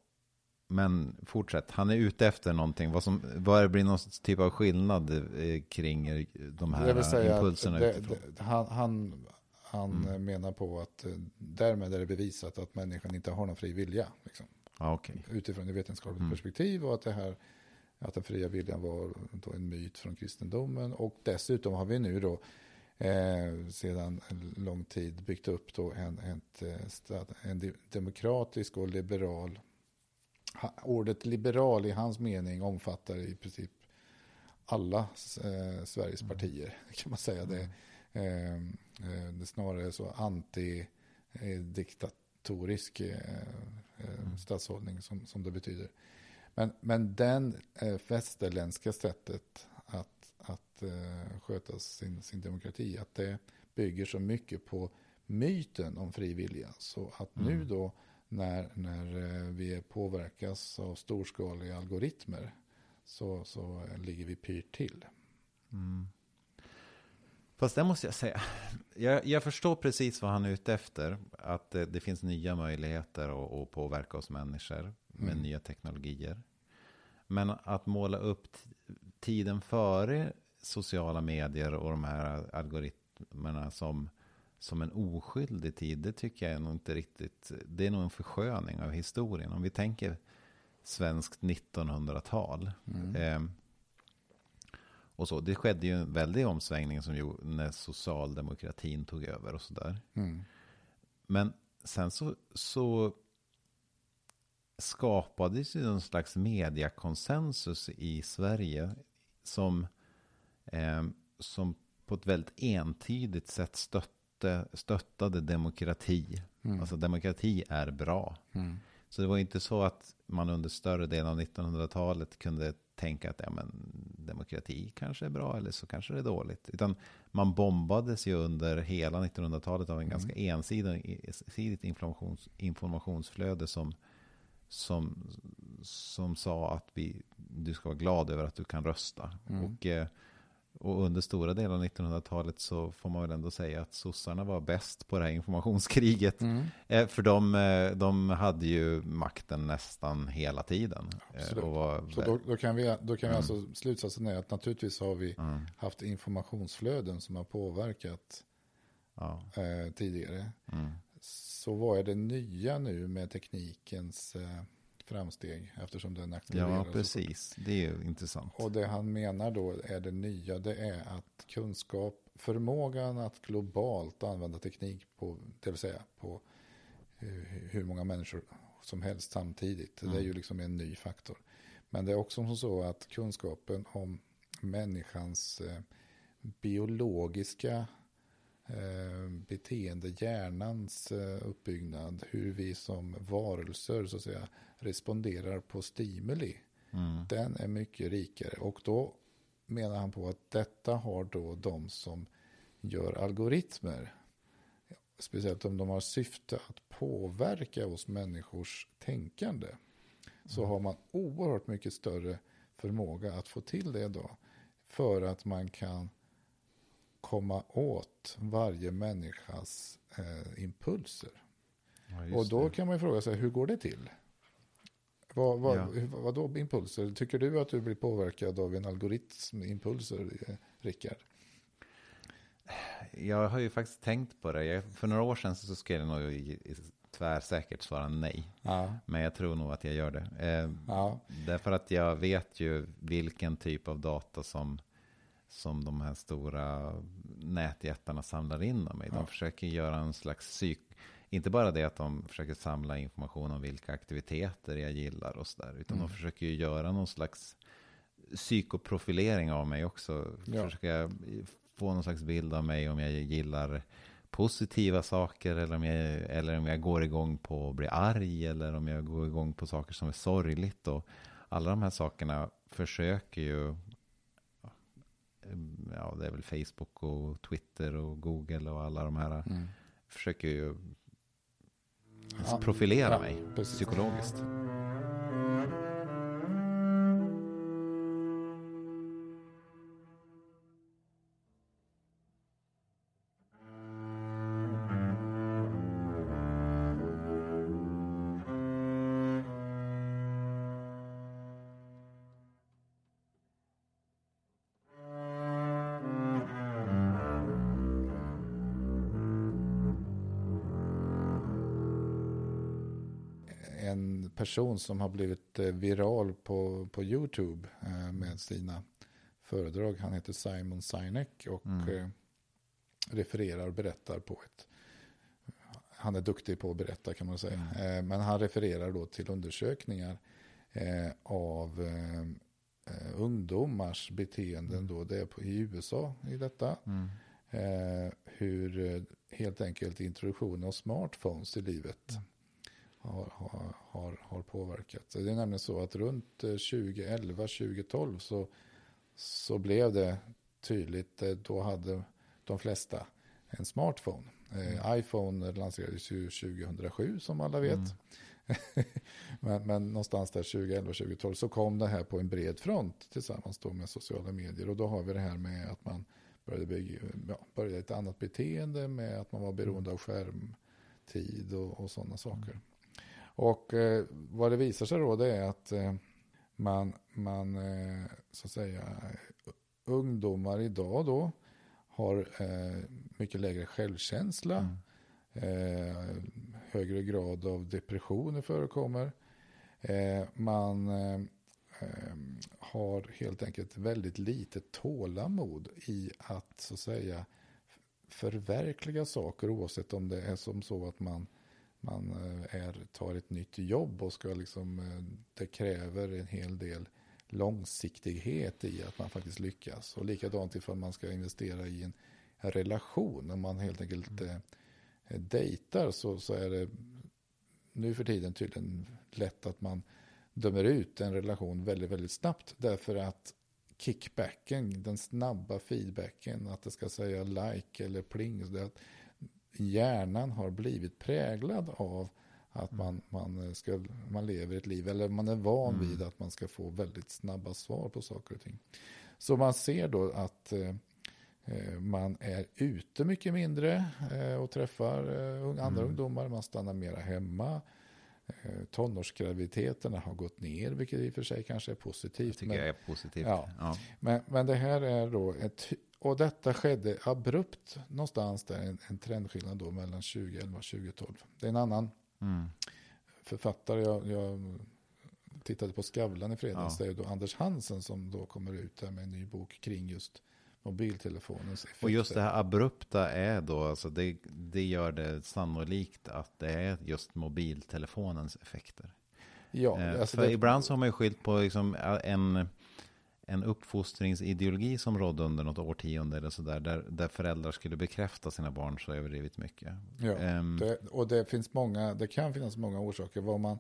men fortsätt, han är ute efter någonting. Vad, som, vad det blir någon typ av skillnad eh, kring de här impulserna det, utifrån? Det, han han, han mm. menar på att eh, därmed är det bevisat att människan inte har någon fri vilja. Liksom. Ah, okay. Utifrån ett vetenskapligt mm. perspektiv och att det här att den fria viljan var en myt från kristendomen. Och dessutom har vi nu då eh, sedan en lång tid byggt upp då en, ett, eh, en demokratisk och liberal ordet liberal i hans mening omfattar i princip alla eh, Sveriges mm. partier. (laughs) Kan man säga det. Eh, eh, snarare så anti-diktatorisk eh, eh, mm. statshållning som, som det betyder. Men, men den eh, västerländska sättet att, att eh, sköta sin, sin demokrati, att det bygger så mycket på myten om fri vilja. Så att mm. nu då när, när eh, vi påverkas av storskaliga algoritmer så, så ligger vi pyrt till. Mm. Fast det måste jag säga, jag, jag, förstår precis vad han är ute efter. Att det, det finns nya möjligheter att, att, påverka oss människor med mm. nya teknologier. Men att måla upp tiden före sociala medier och de här algoritmerna som som en oskyldig tid, det tycker jag är nog inte riktigt, det är nog en försköning av historien. Om vi tänker svenskt 1900-tal. Mm. Eh, och så, det skedde ju en väldig omsvängning som ju, när socialdemokratin tog över och sådär. Mm. Men sen så, så skapades ju en slags mediakonsensus i Sverige som, eh, som på ett väldigt entydigt sätt stötte, stöttade demokrati. Mm. Alltså demokrati är bra. Mm. Så det var inte så att man under större delen av 1900-talet kunde tänka att ja, men, demokrati kanske är bra eller så kanske det är dåligt. Utan man bombades ju under hela 1900-talet av en mm. ganska ensidigt informations, informationsflöde som, som, som sa att vi, du ska vara glad över att du kan rösta. Mm. Och eh, och under stora delar av 1900-talet så får man väl ändå säga att sossarna var bäst på det här informationskriget. Mm. Eh, för de, eh, de hade ju makten nästan hela tiden. Så, då, så då, då, kan vi, då kan vi mm. alltså slutsatsen är att naturligtvis har vi mm. haft informationsflöden som har påverkat ja. eh, tidigare. Mm. Så vad är det nya nu med teknikens eh, framsteg eftersom den accelererar. Ja, precis. Det är ju intressant. Och det han menar då är det nya, det är att kunskap, förmågan att globalt använda teknik på, det vill säga på hur många människor som helst samtidigt. Mm. Det är mm. ju liksom en ny faktor. Men det är också så att kunskapen om människans eh, biologiska eh, beteende, hjärnans eh, uppbyggnad, hur vi som varelser så att säga responderar på stimuli. Mm. Den är mycket rikare och då menar han på att detta har då de som gör algoritmer, speciellt om de har syfte att påverka oss människors tänkande, så mm. har man oerhört mycket större förmåga att få till det då. För att man kan komma åt varje människas eh, impulser. Ja, och då det. kan man fråga sig, hur går det till? Vad, vad, ja. vad då impulser? Tycker du att du blir påverkad av en algoritm impulser, Rickard? Jag har ju faktiskt tänkt på det. Jag, för några år sedan så skulle jag nog tvärsäkert svara nej. Ja. Men jag tror nog att jag gör det. Eh, ja. Därför att jag vet ju vilken typ av data som, som de här stora nätjättarna samlar in om mig. De ja. försöker göra en slags psyk inte bara det att de försöker samla information om vilka aktiviteter jag gillar och sådär. Utan mm. de försöker ju göra någon slags psykoprofilering av mig också. Ja. Försöka få någon slags bild av mig om jag gillar positiva saker eller om, jag, eller om jag går igång på att bli arg eller om jag går igång på saker som är sorgligt. Och alla de här sakerna försöker ju, ja det är väl Facebook och Twitter och Google och alla de här, mm. försöker ju ja. profilera ja, mig precis. psykologiskt. Person som har blivit eh, viral på, på YouTube eh, med sina föredrag. Han heter Simon Sinek och mm. refererar och berättar på ett han är duktig på att berätta kan man säga. Mm. Men han refererar då till undersökningar av ungdomars beteenden mm. då. Det är på, i USA i detta. Mm. hur helt enkelt introduktionen av smartphones i livet mm har, har, har, har påverkat. Det är nämligen så att runt 2011, eh, 2012 så, så blev det tydligt, eh, då hade de flesta en smartphone. Eh, mm. iPhone lanserades ju 2007 som alla vet. Mm. (laughs) men, men någonstans där 2011-2012 så kom det här på en bred front tillsammans då med sociala medier. Och då har vi det här med att man började, bygga, ja, började ett annat beteende med att man var beroende av skärmtid och, och sådana saker. Mm. Och eh, vad det visar sig då det är att eh, man, man eh, så att säga, ungdomar idag då har eh, mycket lägre självkänsla. Mm. Eh, högre grad av depressioner förekommer. Eh, man har helt enkelt väldigt lite tålamod i att så att säga förverkliga saker oavsett om det är som så att man man eh, är, tar ett nytt jobb och ska liksom, eh, det kräver en hel del långsiktighet i att man faktiskt lyckas. Och likadant ifall man ska investera i en relation, om man helt enkelt mm. eh, dejtar så, så är det nu för tiden tydligen lätt att man dömer ut en relation väldigt, väldigt snabbt. Därför att kickbacken, den snabba feedbacken, att det ska säga like eller pling. Så det, hjärnan har blivit präglad av att mm. man, man, ska, man lever ett liv, eller man är van mm. vid att man ska få väldigt snabba svar på saker och ting. Så man ser då att eh, eh man är ute mycket mindre eh, och träffar eh, andra mm. ungdomar, man stannar mera hemma. Eh, tonårsgraviditeterna har gått ner, vilket i och för sig kanske är positivt. Det tycker men, jag är positivt. Ja, ja. Men, men det här är då ett och detta skedde abrupt någonstans där, en, en trendskillnad då mellan 2011 och 2012. Det är en annan mm. författare, jag, jag, tittade på Skavlan i fredags, ja. det är då Anders Hansen som då kommer ut här med en ny bok kring just mobiltelefonens effekter. Och just det här abrupta är då, alltså det, det gör det sannolikt att det är just mobiltelefonens effekter. Ja, eh, alltså för det... ibland så har man ju skilt på liksom en en uppfostringsideologi som rådde under något årtionde eller sådär, där, där föräldrar skulle bekräfta sina barn så överdrivet mycket. Ja, um, det, och det finns många, det kan finnas många orsaker. Vad man,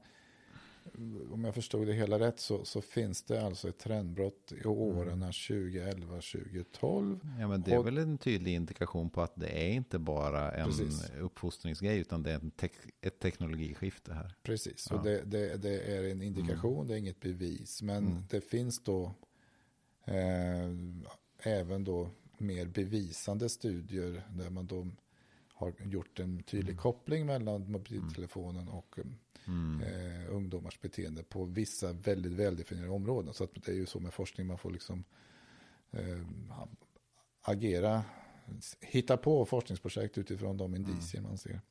om jag förstod det hela rätt så, så finns det alltså ett trendbrott i åren mm. 2011, 2012. Ja, men det är och, väl en tydlig indikation på att det är inte bara en precis. uppfostringsgrej, utan det är te ett teknologiskifte här. Precis, ja. och det, det, det, är en indikation, mm. det är inget bevis. Men mm. det finns då även då mer bevisande studier där man då har gjort en tydlig mm. koppling mellan mobiltelefonen och mm. eh, ungdomars beteende på vissa väldigt väldefinierade områden. Så att det är ju så med forskning, man får liksom eh, agera, hitta på forskningsprojekt utifrån de indicier mm. man ser.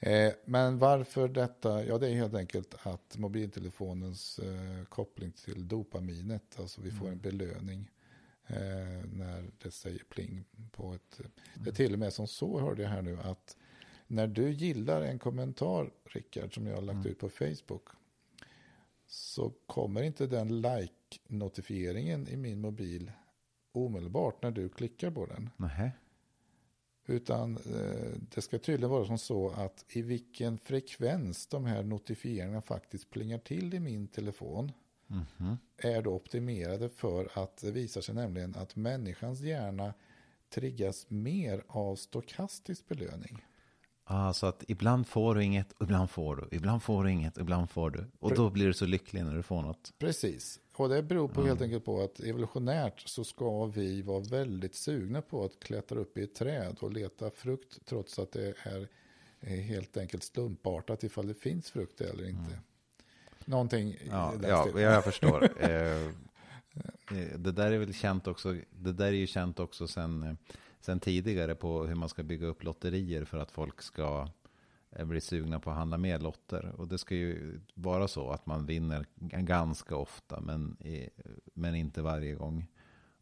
Eh, men varför detta? Ja, det är helt enkelt att mobiltelefonens eh, koppling till dopaminet, alltså vi får en mm. belöning eh, när det säger pling på ett... Mm. Det är till och med som så, hörde jag här nu, att när du gillar en kommentar, Rickard, som jag har lagt mm. ut på Facebook, så kommer inte den like-notifieringen i min mobil omedelbart när du klickar på den. Nähä. Utan eh, det ska tydligen vara som så att i vilken frekvens de här notifieringarna faktiskt plingar till i min telefon mm -hmm. är då optimerade för att det visar sig nämligen att människans hjärna triggas mer av stokastisk belöning. Så att ibland får du inget, ibland får du, ibland får du inget, ibland får du. Och då blir du så lycklig när du får något. Precis. Och det beror på mm. helt enkelt på att evolutionärt så ska vi vara väldigt sugna på att klättra upp i ett träd och leta frukt trots att det är helt enkelt slumpartat ifall det finns frukt eller inte. Mm. Någonting ja, ja, jag förstår. (laughs) Eh, eh, det där är väl känt också, det där är ju känt också sen, sen tidigare på hur man ska bygga upp lotterier för att folk ska eh, blir sugna på att handla mer lotter. Och det ska ju vara så att man vinner ganska ofta, men, men inte varje gång.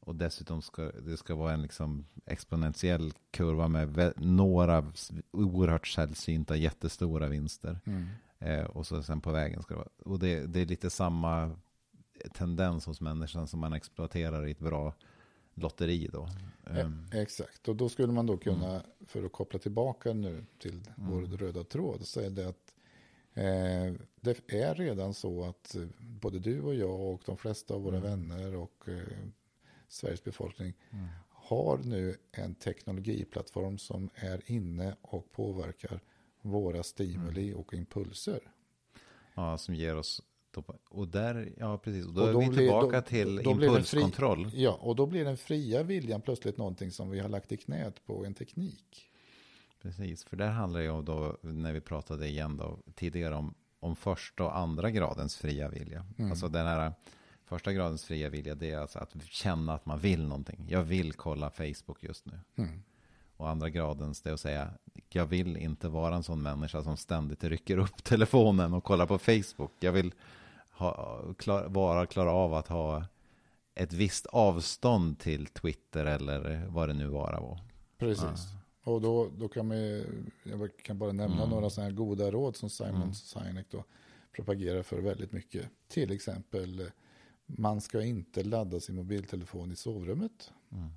Och dessutom ska det ska vara en liksom exponentiell kurva med några oerhört sällsynta jättestora vinster. Mm. Eh, och så sen på vägen ska det vara. Och det, det är lite samma tendens hos människan som man exploaterar i ett bra lotteri då. Um. Exakt, och då skulle man då kunna, mm. för att koppla tillbaka nu till mm. vår röda tråd, säga det att eh, det är redan så att både du och jag och de flesta av våra mm. vänner och eh, Sveriges befolkning mm. har nu en teknologiplattform som är inne och påverkar våra stimuli mm. och impulser. Ja, som ger oss och där, ja precis, och då, och då är vi tillbaka då, till då impulskontroll. Fri, ja, och då blir den fria viljan plötsligt någonting som vi har lagt i knät på en teknik. Precis, för där handlar det ju om då, när vi pratade igen då, tidigare om, om första och andra gradens fria vilja. Mm. Alltså den här första gradens fria vilja, det är alltså att känna att man vill någonting. Jag vill kolla Facebook just nu. Mm. Och andra gradens, det är att säga, jag vill inte vara en sån människa som ständigt rycker upp (laughs) telefonen och kollar på Facebook. Jag vill ha, klar, vara klara av att ha ett visst avstånd till Twitter eller vad det nu vara var. Precis. Ja. Och då, då kan man jag kan bara nämna mm. några sådana här goda råd som Simon mm. Sinek då propagerar för väldigt mycket. Till exempel, man ska inte ladda sin mobiltelefon i sovrummet. Mm.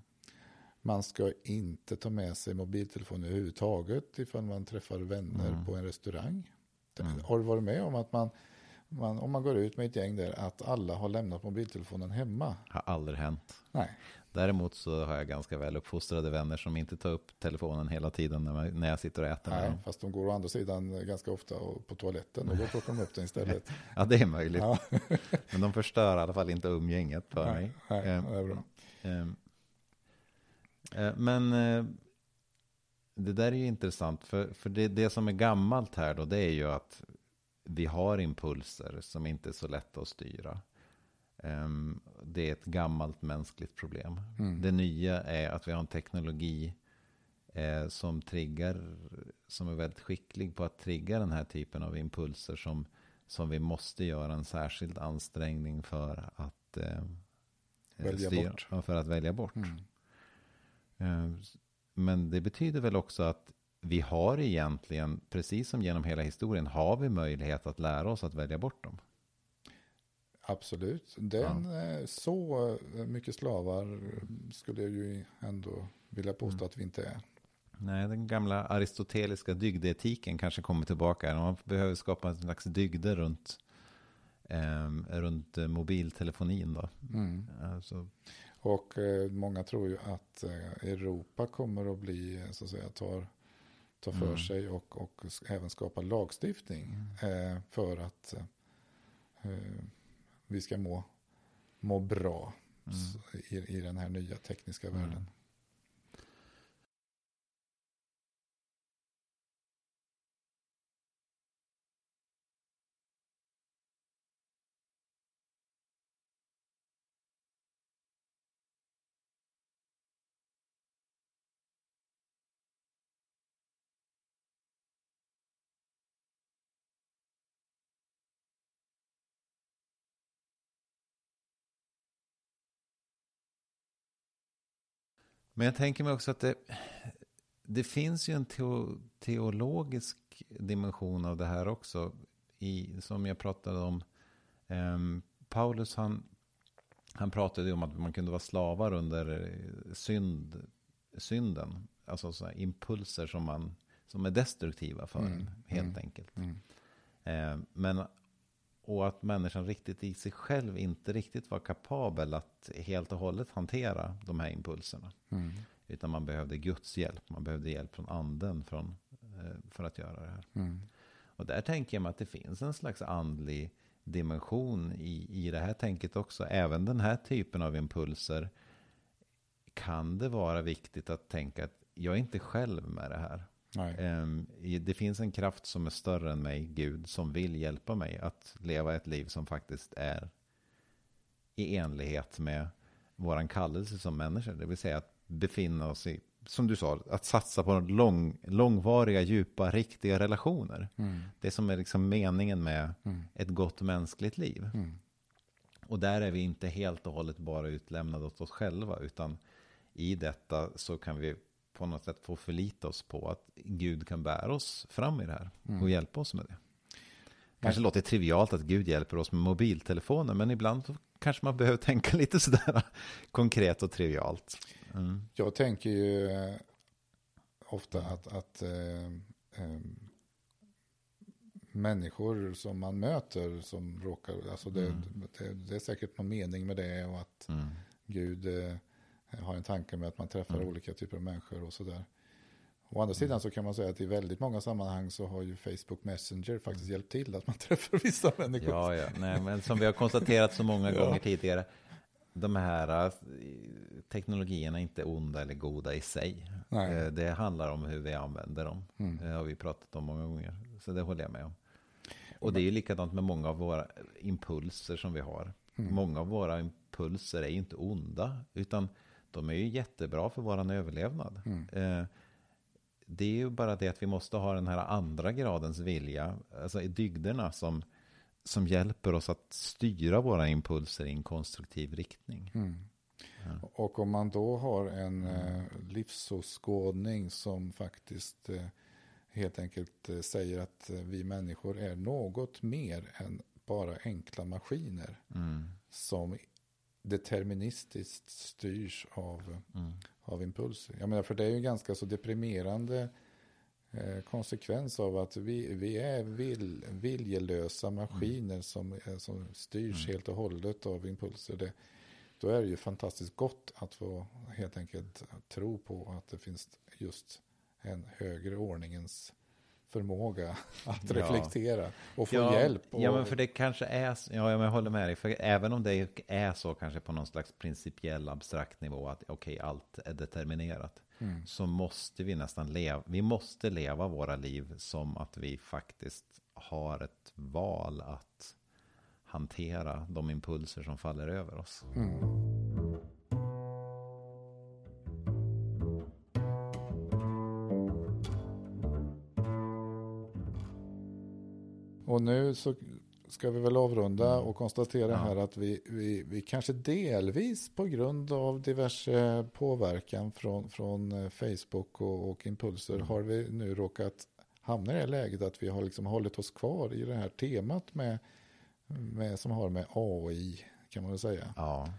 Man ska inte ta med sig mobiltelefon överhuvudtaget ifall man träffar vänner mm. på en restaurang. Mm. Har du varit med om att man man, om man går ut med ett gäng där, att alla har lämnat mobiltelefonen hemma. Har aldrig hänt. Nej. Däremot så har jag ganska väl uppfostrade vänner som inte tar upp telefonen hela tiden när, man, när jag sitter och äter Nej, fast de går å andra sidan ganska ofta på toaletten och då plockar de upp den istället. (laughs) ja, det är möjligt. Ja. (laughs) Men de förstör i alla fall inte umgänget för nej, mig. Nej, det är bra. Um, uh, men uh, det där är ju intressant, för, för det, det som är gammalt här då, det är ju att vi har impulser som inte är så lätta att styra. Um, det är ett gammalt mänskligt problem. Mm. Det nya är att vi har en teknologi eh, som triggar, som är väldigt skicklig på att trigga den här typen av impulser som, som vi måste göra en särskild ansträngning för att eh, välja styra, bort. För att välja bort. Mm. Uh, men det betyder väl också att vi har egentligen, precis som genom hela historien, har vi möjlighet att lära oss att välja bort dem. Absolut. Den, ja. Eh, så mycket slavar skulle jag ju ändå vilja påstå mm. att vi inte är. Nej, den gamla aristoteliska dygdetiken kanske kommer tillbaka. Man behöver skapa en slags dygder runt, eh, runt mobiltelefonin. Då. Mm. Alltså. Och eh, många tror ju att eh, Europa kommer att bli, så att säga, tar ta för mm. sig och, och även skapa lagstiftning mm. eh, för att eh, vi ska må, må bra mm. i, i den här nya tekniska mm. världen. Men jag tänker mig också att det, det finns ju en teo, teologisk dimension av det här också. I, som jag pratade om. Um, Paulus han, han pratade om att man kunde vara slavar under eh, synd, synden. Alltså så impulser som, man, som är destruktiva för mm, en, helt mm, enkelt. Mm. Uh, men och att människan riktigt i sig själv inte riktigt var kapabel att helt och hållet hantera de här impulserna. Mm. Utan man behövde Guds hjälp. Man behövde hjälp från anden från, eh, för att göra det här. Mm. Och där tänker jag mig att det finns en slags andlig dimension i, i det här tänket också. Även den här typen av impulser kan det vara viktigt att tänka att jag är inte själv med det här. Um, det finns en kraft som är större än mig, Gud, som vill hjälpa mig att leva ett liv som faktiskt är i enlighet med våran kallelse som människor. Det vill säga att befinna oss i som du sa, att satsa på lång, långvariga, djupa, riktiga relationer. Mm. Det som är liksom meningen med Mm. ett gott mänskligt liv. Mm. Och där är vi inte helt och hållet bara utlämnade åt oss själva, utan i detta så kan vi på något sätt få förlita oss på att Gud kan bära oss fram i det här Mm. och hjälpa oss med det. Kanske låter trivialt att Gud hjälper oss med mobiltelefoner, men ibland så kanske man behöver tänka (laughs) lite sådär konkret och trivialt. Mm. Jag tänker ju eh, ofta att, att eh, eh, människor som man möter som råkar, alltså det, Mm. det, det är säkert någon mening med det och att Mm. Gud eh, har en tanke med att man träffar Mm. olika typer av människor och sådär. Å andra sidan så kan man säga att i väldigt många sammanhang så har ju Facebook Messenger faktiskt hjälpt till att man (laughs) träffar vissa människor. Ja, ja. Nej, men som vi har konstaterat så många (laughs) Ja. gånger tidigare. De här eh, teknologierna är inte onda eller goda i sig. Nej. Eh, Det handlar om hur vi använder dem. Mm. Det har vi pratat om många gånger. Så det håller jag med om. Och det är ju likadant med många av våra impulser som vi har. Mm. Många av våra impulser är ju inte onda. Utan de är ju jättebra för våran överlevnad. Mm. Eh, Det är ju bara det att vi måste ha den här andra gradens vilja. Alltså i dygderna som, som hjälper oss att styra våra impulser i en konstruktiv riktning. Mm. Och om man då har en eh, livsåskådning som faktiskt eh, helt enkelt eh, säger att eh, vi människor är något mer än bara enkla maskiner Mm. som deterministiskt styrs av, Mm. av impulser. Jag menar, för det är ju ganska så deprimerande eh, konsekvens av att vi, vi är vill, viljelösa maskiner som, eh, som styrs Mm. helt och hållet av impulser. Det, då är det ju fantastiskt gott att få helt enkelt tro på att det finns just en högre ordningens förmåga (laughs) att Ja. reflektera och få ja, hjälp. Och, Ja, men för det kanske är, så- ja, jag håller med dig. För även om det är så kanske på någon slags principiell abstrakt nivå att okej, allt är determinerat. Mm. Så måste vi nästan leva, vi måste leva våra liv som att vi faktiskt har ett val att hantera de impulser som faller över oss. Mm. Och nu så ska vi väl avrunda och konstatera Ja. här att vi, vi, vi kanske delvis på grund av diverse påverkan från, från eh, Facebook och, och impulser har vi nu råkat hamna i det läget att vi har liksom hållit oss kvar i det här temat med, med, som har med AI kan man väl säga. Ja,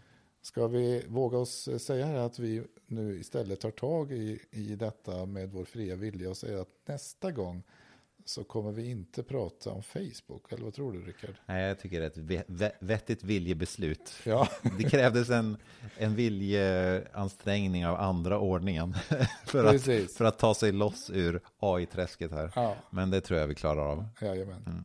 Ska vi våga oss säga här att vi nu istället tar tag i, i detta med vår fria vilja och säger att nästa gång så kommer vi inte prata om Facebook. Eller vad tror du Rickard? Nej, jag tycker det är ett ve- ve- vettigt viljebeslut. Ja, (laughs) Det krävdes en, en viljeansträngning av andra ordningen (laughs) för att, för att ta sig loss ur AI-träsket här. Ja, Men det tror jag vi klarar av. jajamän. Mm.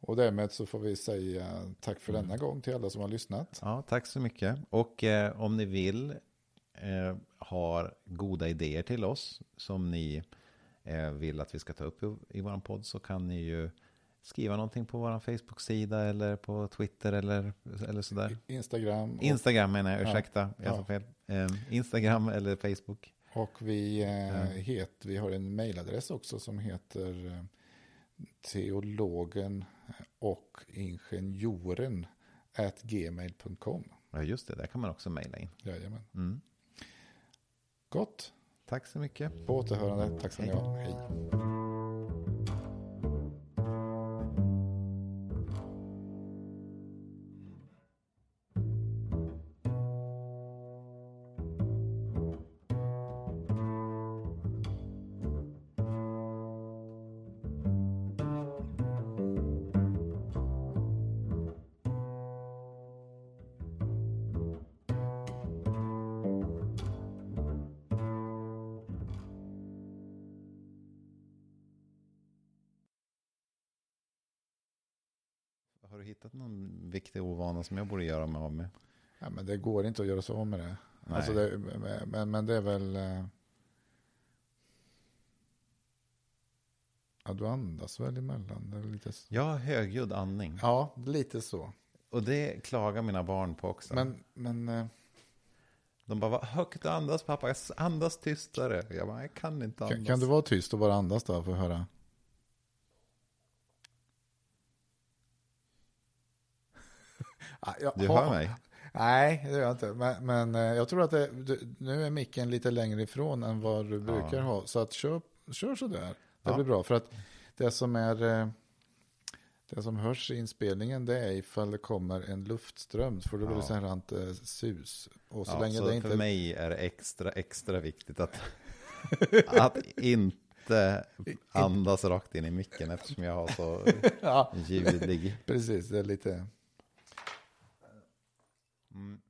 Och därmed så får vi säga tack för denna gång till alla som har lyssnat. Ja, tack så mycket. Och eh, om ni vill eh, har goda idéer till oss som ni vill att vi ska ta upp i, i vår podd så kan ni ju skriva någonting på vår Facebook-sida eller på Twitter eller, eller sådär. Instagram och, Instagram menar jag, Ja. ursäkta, jag sa Ja. fel. Eh, Instagram eller Facebook. och vi, eh, Ja. het, vi har en mejladress också som heter eh, teologen och ingenjoren at gmail.com. Ja, just det, där kan man också mejla in. Jajamän. Mm. Gott. Tack så mycket. På återhörande. Tack ska ni ha. Hej. Ovana som jag borde göra mig av med? Ja, men det går inte att göra så om med det. Nej. Alltså det men, men det är väl... eh, Ja, du andas väl emellan. Det är lite, har högljudd andning. ja, lite så. Och det klagar mina barn på också. Men, men eh, De bara, högt andas pappa, andas tystare. Jag bara, jag kan inte andas. Kan, kan du vara tyst och bara andas då för att höra? Jag Du hör mig? Nej, det gör jag inte. Men, men eh, jag tror att det, du, nu är micken lite längre ifrån än vad du brukar ha. Så att kör, kör sådär. Det Ja. blir bra. För att det som är... eh, Det som hörs i inspelningen det är ifall det kommer en luftström. För då blir det Ja. så här rant, eh, sus. Och så Ja, länge så det inte... för mig är det extra, extra viktigt att, (laughs) att inte andas rakt in i micken eftersom jag har så (laughs) Ja, ljudlig. precis. Det är lite... Mm.